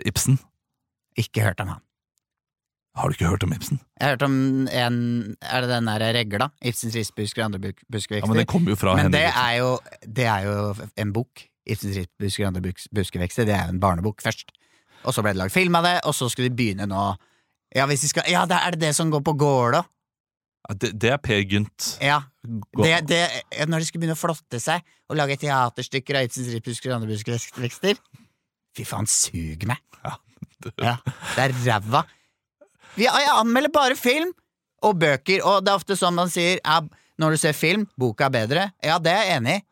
Ibsen. Ikke hørt om han. Har du ikke hørt om Ibsen? Jeg har hørt om en Er det den der regla? Ibsens risbusker og andre buskevekster. Ja, men Det kommer jo fra Men det er jo, det er jo en bok. Ibsens risbusker og andre bus- buskevekster. Det er jo en barnebok først. Og så ble det lagd film av det, og så skulle de begynne nå Ja, hvis de skal, ja det er det det som går på Gålå? Ja, det, det er Per Gynt. Ja. Det, det, når de skulle begynne å flotte seg og lage teaterstykker av Ibsens risbusker og andre buskevekster Fy faen, sug meg! Ja, det- Ja, det er ræva. Vi- Jeg anmelder bare film! og bøker. Og det er ofte sånn man sier ja, når du ser film, boka er bedre. Ja, det er jeg enig i.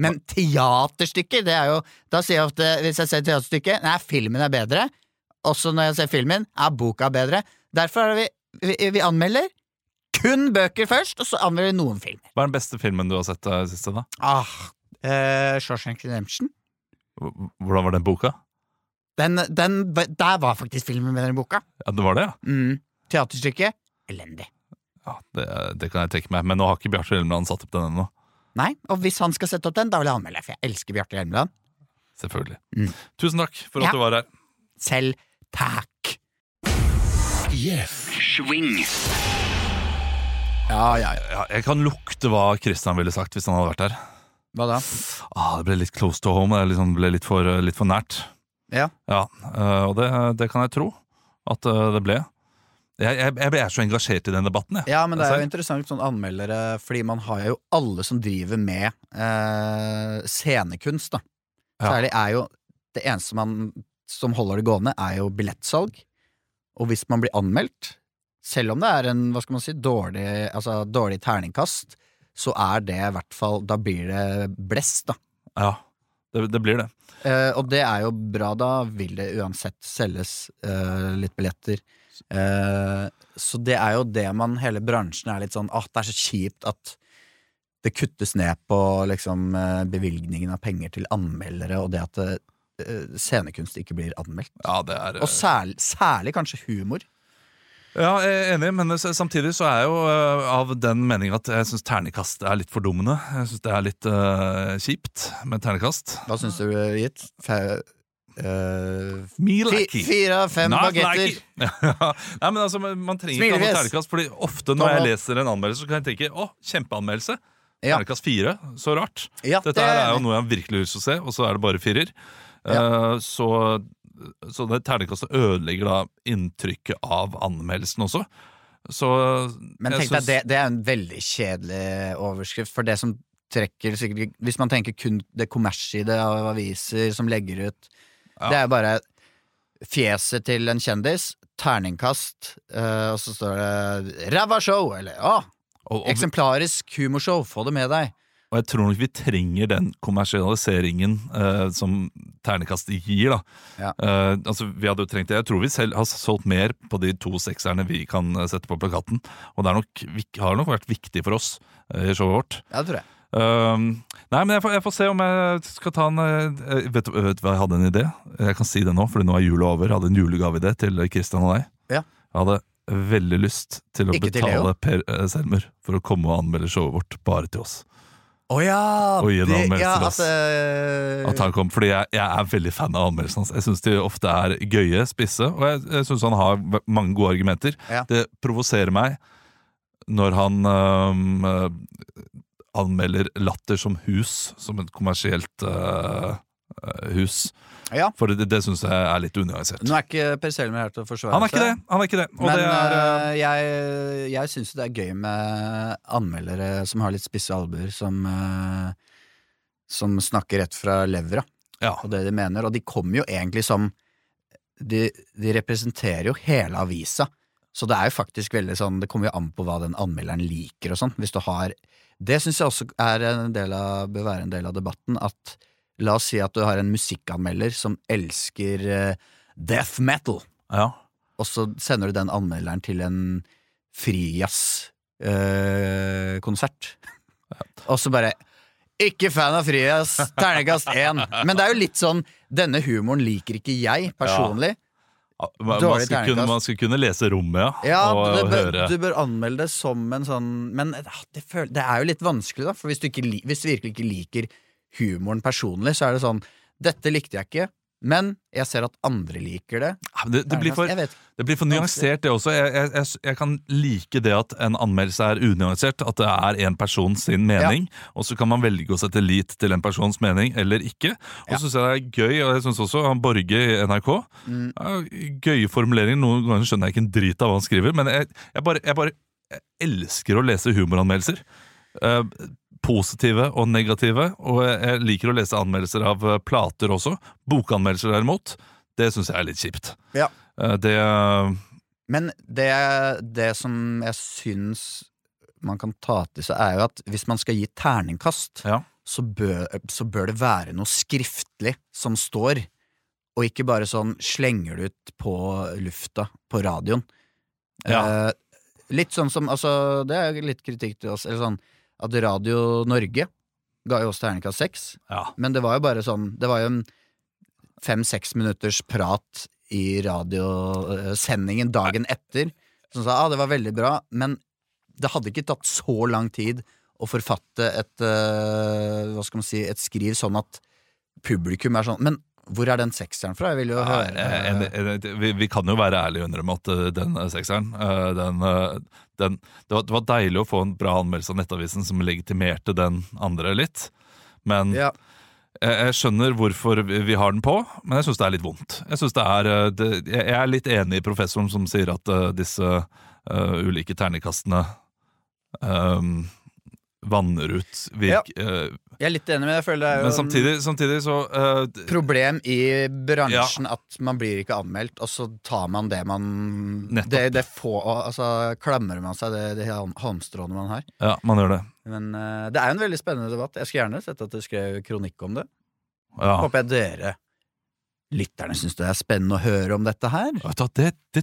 Men teaterstykker, det er jo Da sier jeg ofte, hvis jeg ser teaterstykket, nei, filmen er bedre. Også når jeg ser filmen, er boka bedre. Derfor er vi, vi, vi anmelder kun bøker først, og så anmelder vi noen film. Hva er den beste filmen du har sett i det siste? da? Ah, eh, Shawshank Redemption. Hvordan var den boka? Den, den, der var faktisk filmen med enn boka. Ja, det var det, ja. Mm. Teaterstykket elendig. ja det, det kan jeg tenke meg. Men nå har ikke Bjarte Hjelmeland satt opp den ennå. Nei, og hvis han skal sette opp den, da vil jeg anmelde, for jeg elsker Bjarte Hjelmeland. Selvfølgelig. Mm. Tusen takk for Ja. at du var her. Selv takk. Ja, ja, ja. Ja, jeg kan lukte hva Christian ville sagt hvis han hadde vært her. Hva da? Ah, det ble litt close to home. Det liksom ble litt for, litt for nært. Ja. Ja, øh, Og det, det kan jeg tro at øh, det ble. Jeg, jeg, jeg er så engasjert i den debatten. Jeg. Ja, men det er jo Altså, interessant sånn anmeldere, fordi man har jo alle som driver med eh, scenekunst, da. Særlig er jo Det eneste man som holder det gående, er jo billettsalg. Og hvis man blir anmeldt, selv om det er en hva skal man si, dårlig, altså, dårlig terningkast, så er det i hvert fall Da blir det blest, da. Ja, det, det blir det. Eh, og det er jo bra, da vil det uansett selges eh, litt billetter. Eh, så det er jo det man Hele bransjen er litt sånn Åh, det er så kjipt at det kuttes ned på liksom eh, bevilgningen av penger til anmeldere, og det at eh, scenekunst ikke blir anmeldt. Ja, det er Og særlig, særlig kanskje humor. Ja, jeg er enig, men samtidig så er jeg jo øh, av den mening at jeg syns ternekast er litt fordummende. Jeg syns det er litt uh, kjipt med ternekast. Hva syns du, Gitt? Fe- eh, Me fi- Fire av fem bagetter. Ja. Nei, men altså, man trenger trenger ikke ha ternekast, Fordi ofte når jeg leser en anmeldelse, så kan jeg tenke å, kjempeanmeldelse. Ja. Ternekast fire. Så rart. Ja, Dette det er er jo noe jeg virkelig har lyst til å se, og så er det bare firer. Ja. Uh, så det ternekastet ødelegger da inntrykket av anmeldelsen også. Så Men tenk deg, det, det er en veldig kjedelig overskrift. For det som trekker sikkert Hvis man tenker kun det kommersielle av aviser som legger ut Ja. Det er bare fjeset til en kjendis, terningkast, eh, og så står det 'ræva show', eller 'å, eksemplarisk humorshow, få det med deg'. Og jeg tror nok vi trenger den kommersialiseringen eh, som ternekastet gir. da Ja. Eh, altså Vi hadde jo trengt det Jeg tror vi selv har solgt mer på de to sekserne vi kan eh, sette på plakaten. Og det nok, har nok vært viktig for oss eh, i showet vårt. Ja, det tror jeg. Um, nei, men jeg får, jeg får se om jeg skal ta en eh, vet, du- hva jeg hadde en idé? Jeg kan si det nå, Fordi nå er jula over. Jeg hadde en julegaveidé til Kristian og deg. Ja. Jeg hadde veldig lyst til å Ikke til betale Per eh, Selmer for å komme og anmelde showet vårt bare til oss. Å ja! Og det- ja, til at, han kom, fordi jeg, jeg er veldig fan av anmeldelsene hans. Jeg syns de ofte er gøye, spisse, og jeg, jeg syns han har mange gode argumenter. Ja. Det provoserer meg når han øh, anmelder Latter som hus, som et kommersielt uh, hus. Ja. For det, det syns jeg er litt unyansert. Nå er ikke Per Selmer her til å forsvare Han er ikke det! han er ikke det Men det er, øh, jeg, jeg syns det er gøy med anmeldere som har litt spisse albuer, som, eh, som snakker rett fra levra, ja. og det de mener. Og de kommer jo egentlig som De, de representerer jo hele avisa. Så det er jo faktisk veldig sånn Det kommer jo an på hva den anmelderen liker og sånn. Hvis du har Det syns jeg også er en del av, bør være en del av debatten. At la oss si at du har en musikkanmelder som elsker eh, death metal ja. og så sender du den anmelderen til en frijazzkonsert. og så bare Ikke fan av frijazz, ternekast én. Men det er jo litt sånn Denne humoren liker ikke jeg personlig. Man, man, skal kunne, man skal kunne lese rommet, ja. Ja, og, du, bør, du bør anmelde det som en sånn Men det, det er jo litt vanskelig, da. For hvis du, ikke, hvis du virkelig ikke liker humoren personlig, så er det sånn Dette likte jeg ikke, men jeg ser at andre liker det. Ja, det, det, blir for, det blir for nyansert, det også. Jeg, jeg, jeg, kan like det at en anmeldelse er unyansert. At det er en person sin mening, og så kan man velge å sette lit til en persons mening eller ikke. Og Ja. så syns jeg det er gøy, og jeg syns også han Borge i NRK Mm. ja, Gøye formuleringer. Noen ganger skjønner jeg ikke en drit av hva han skriver, men jeg, jeg, bare, bare elsker å lese humoranmeldelser. Eh, positive og negative, og jeg, liker å lese anmeldelser av eh, plater også. Bokanmeldelser derimot, det syns jeg er litt kjipt. Ja. Eh, Det Men det, det som jeg syns man kan ta til seg, er jo at hvis man skal gi terningkast, Ja. så, bør, så bør det være noe skriftlig som står, og ikke bare sånn slenger det ut på lufta på radioen. Ja. Eh, litt sånn som Altså, det er litt kritikk til oss, eller sånn at Radio Norge ga jo oss terningkast seks, Ja. men det var jo bare sånn Det var jo en fem-seks minutters prat i radiosendingen dagen etter som sa ah, det var veldig bra, men det hadde ikke tatt så lang tid å forfatte et uh, Hva skal man si, et skriv sånn at publikum er sånn Men hvor er den sekseren fra? Jeg vil jo høre eh, en, en, vi, vi kan jo være ærlige og innrømme at eh, den eh, sekseren den, den, det, var, det var deilig å få en bra anmeldelse av Nettavisen som legitimerte den andre litt. Men ja. jeg, jeg skjønner hvorfor vi har den på, men jeg syns det er litt vondt. Jeg, synes det er, det, jeg er litt enig i professoren som sier at disse uh, ulike ternekastene eh, vanner ut virk... eh, Jeg er litt enig, med jeg føler det er jo men samtidig, samtidig så uh, problem i bransjen at man blir ikke anmeldt, og så tar man det man Nettopp. det, det få, Altså klamrer man seg det, det halmstråene man har. Ja, man gjør det. Men uh, det er jo en veldig spennende debatt. Jeg skulle gjerne sett at du skrev kronikk om det. Ja. Håper jeg dere lytterne syns det er spennende å høre om dette her. Det, det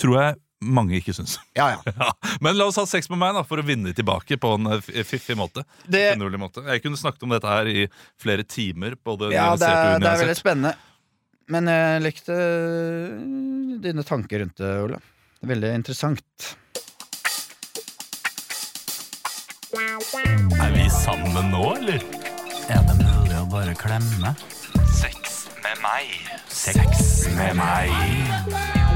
tror jeg mange ikke syns. Ja, ja. Ja. Men la oss ha sex med meg, da, for å vinne tilbake på en eh, fiffig måte. Det, måte. Jeg kunne snakket om dette her i flere timer. Både ja, det, er, det er veldig spennende. Men jeg likte dine tanker rundt det, Ole. Veldig interessant. Er vi sammen nå, eller? Er det mulig å bare klemme? Sex meg. Sex med meg.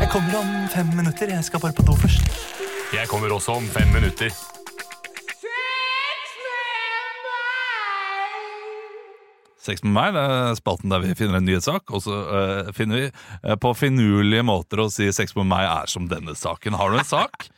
Jeg kommer om fem minutter. Jeg skal bare på do først. Jeg kommer også om fem minutter. Sex med meg, det er spalten der vi finner en nyhetssak, og så eh, finner vi eh, på finurlige måter å si sex med meg er som denne saken. Har du en sak?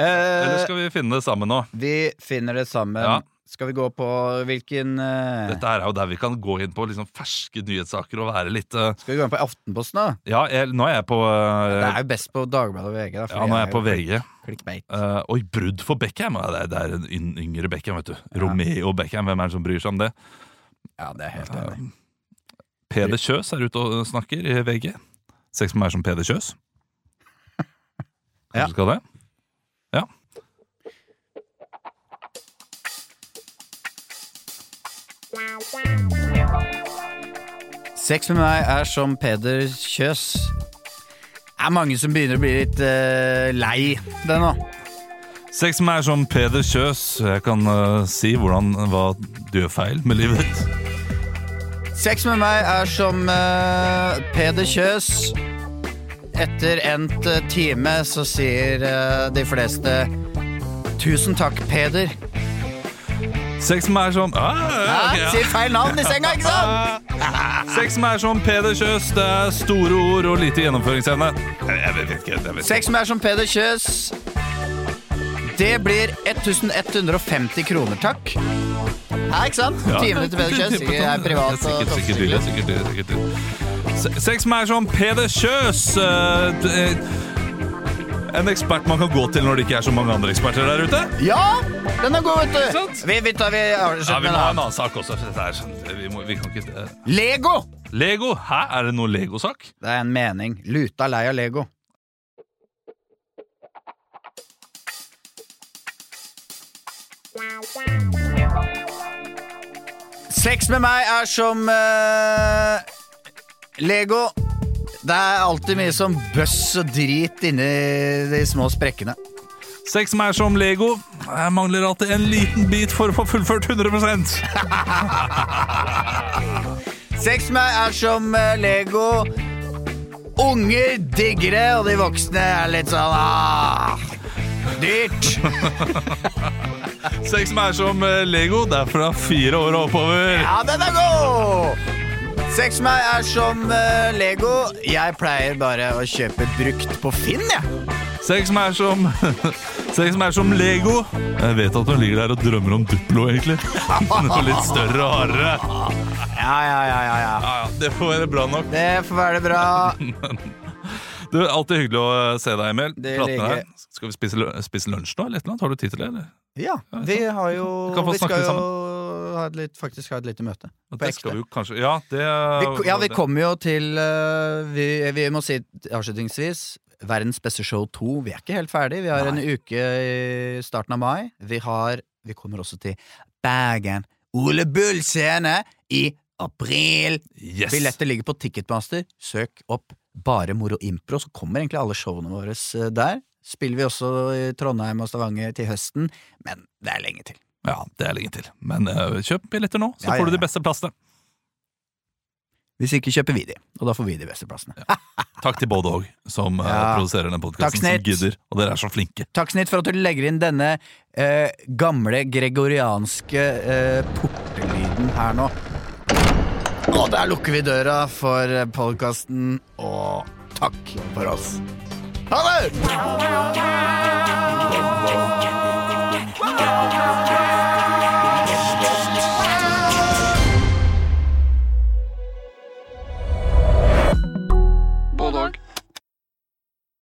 Eller Eh, skal vi finne det sammen nå? vi finner det sammen. Ja. Skal vi gå på hvilken uh... Dette her er jo der vi kan gå inn på liksom ferske nyhetssaker og være litt uh... Skal vi gå inn på Aftenposten, da? Ja, jeg, nå er jeg på uh... Det er jo best på Dagbladet og VG. Da, Ja, nå er jeg jeg på VG. Clickbait. Eh, oi, brudd for Beckham! Det er, det er en yngre Beckham, vet du. Romeo Beckham, hvem er det som bryr seg om det? Ja, det er helt enig. Peder Kjøs er ute og snakker i VG. Sex med meg som Peder Kjøs. Kanskje Ja. skal det? Sex med meg er som Peder Kjøs. Det er mange som begynner å bli litt uh, lei det nå. Sex med meg er som Peder Kjøs. Jeg kan uh, si hvordan, hva du gjør feil med livet ditt. Sex med meg er som uh, Peder Kjøs. Etter endt time så sier de fleste Tusen takk, Peder. Sex som er som ah, okay, Ja. Sier feil navn i senga, ikke sant? Sex som er som Peder Kjøs. Det er store ord og lite gjennomføringsevne. Jeg, vet ikke. Jeg vet ikke. Sex som er som Peder Kjøs. Det blir 1150 kroner, takk. Ja, ikke sant? Ja. Timene til Peder Kjøs. Sikkert er privat og Sikkert, sikkert sikkert sikkert. Se- Sex som er som Peder Kjøs. eh, En ekspert man kan gå til når det ikke er så mange andre eksperter der ute. Ja, den er god, vet du. Vi, vi tar vi Ja, avslutter Vi med må ha en en annen. sak også. vi, må, vi kan ikke eh, Lego! Lego? Hæ, er det noe Lego-sak? Det er en mening. Luta lei av Lego. Sex med meg er som uh, Lego. Det er alltid mye som bøss og drit inni de små sprekkene. Sex meg er som Lego. Jeg mangler alltid en liten bit for å få fullført 100 Sex meg er som eh, Lego. Unger digger det, og de voksne er litt sånn ah, Dyrt. Sex meg er som eh, Lego. Det er fra fire år og oppover. Ja, den er god! Sex med meg er som uh, Lego. Jeg pleier bare å kjøpe brukt på Finn, jeg. Sex med meg er som Sex med meg er som Lego. Jeg vet at hun ligger der og drømmer om Duplo, egentlig. Noe litt større og hardere. Ja, ja, ja, ja, ja. Ja, ja, det får være bra nok. Det får være bra. du, alltid hyggelig å eh, se deg, Emil. Det Prate med deg. Skal vi spise, spise lunsj nå, eller et eller annet? Har du tid til det? eller? Ja, vi har jo Vi kan få Vi skal jo sammen. Ha et litt, faktisk ha et lite møte. På Det ekte. kanskje Ja, det Vi, ja, vi kommer jo til eh, vi, vi må si avslutningsvis Verdens beste show 2. Vi er ikke helt ferdig. Vi har en uke i starten av mai. Vi, har, vi kommer også til Bergen Ole Bull scene i april. Yes. Billetter ligger på Ticketmaster. Søk opp Bare Moro Impro, så kommer egentlig alle showene våre eh, der. Spiller vi også i Trondheim og Stavanger til høsten, men det er lenge til. Ja, det er lenge til. Men uh, kjøp billetter nå, så Ja, ja, får du de beste plassene. Hvis ikke kjøper vi de, og da får vi de beste plassene. Takk til både òg, som eh, Ja. produserer den Takk, podkasten, som gidder. Og dere er så flinke. Takk, Snitt, for at du legger inn denne eh, gamle gregorianske eh, portelyden her nå. Og der lukker vi døra for podkasten, og takk for oss. Ha det!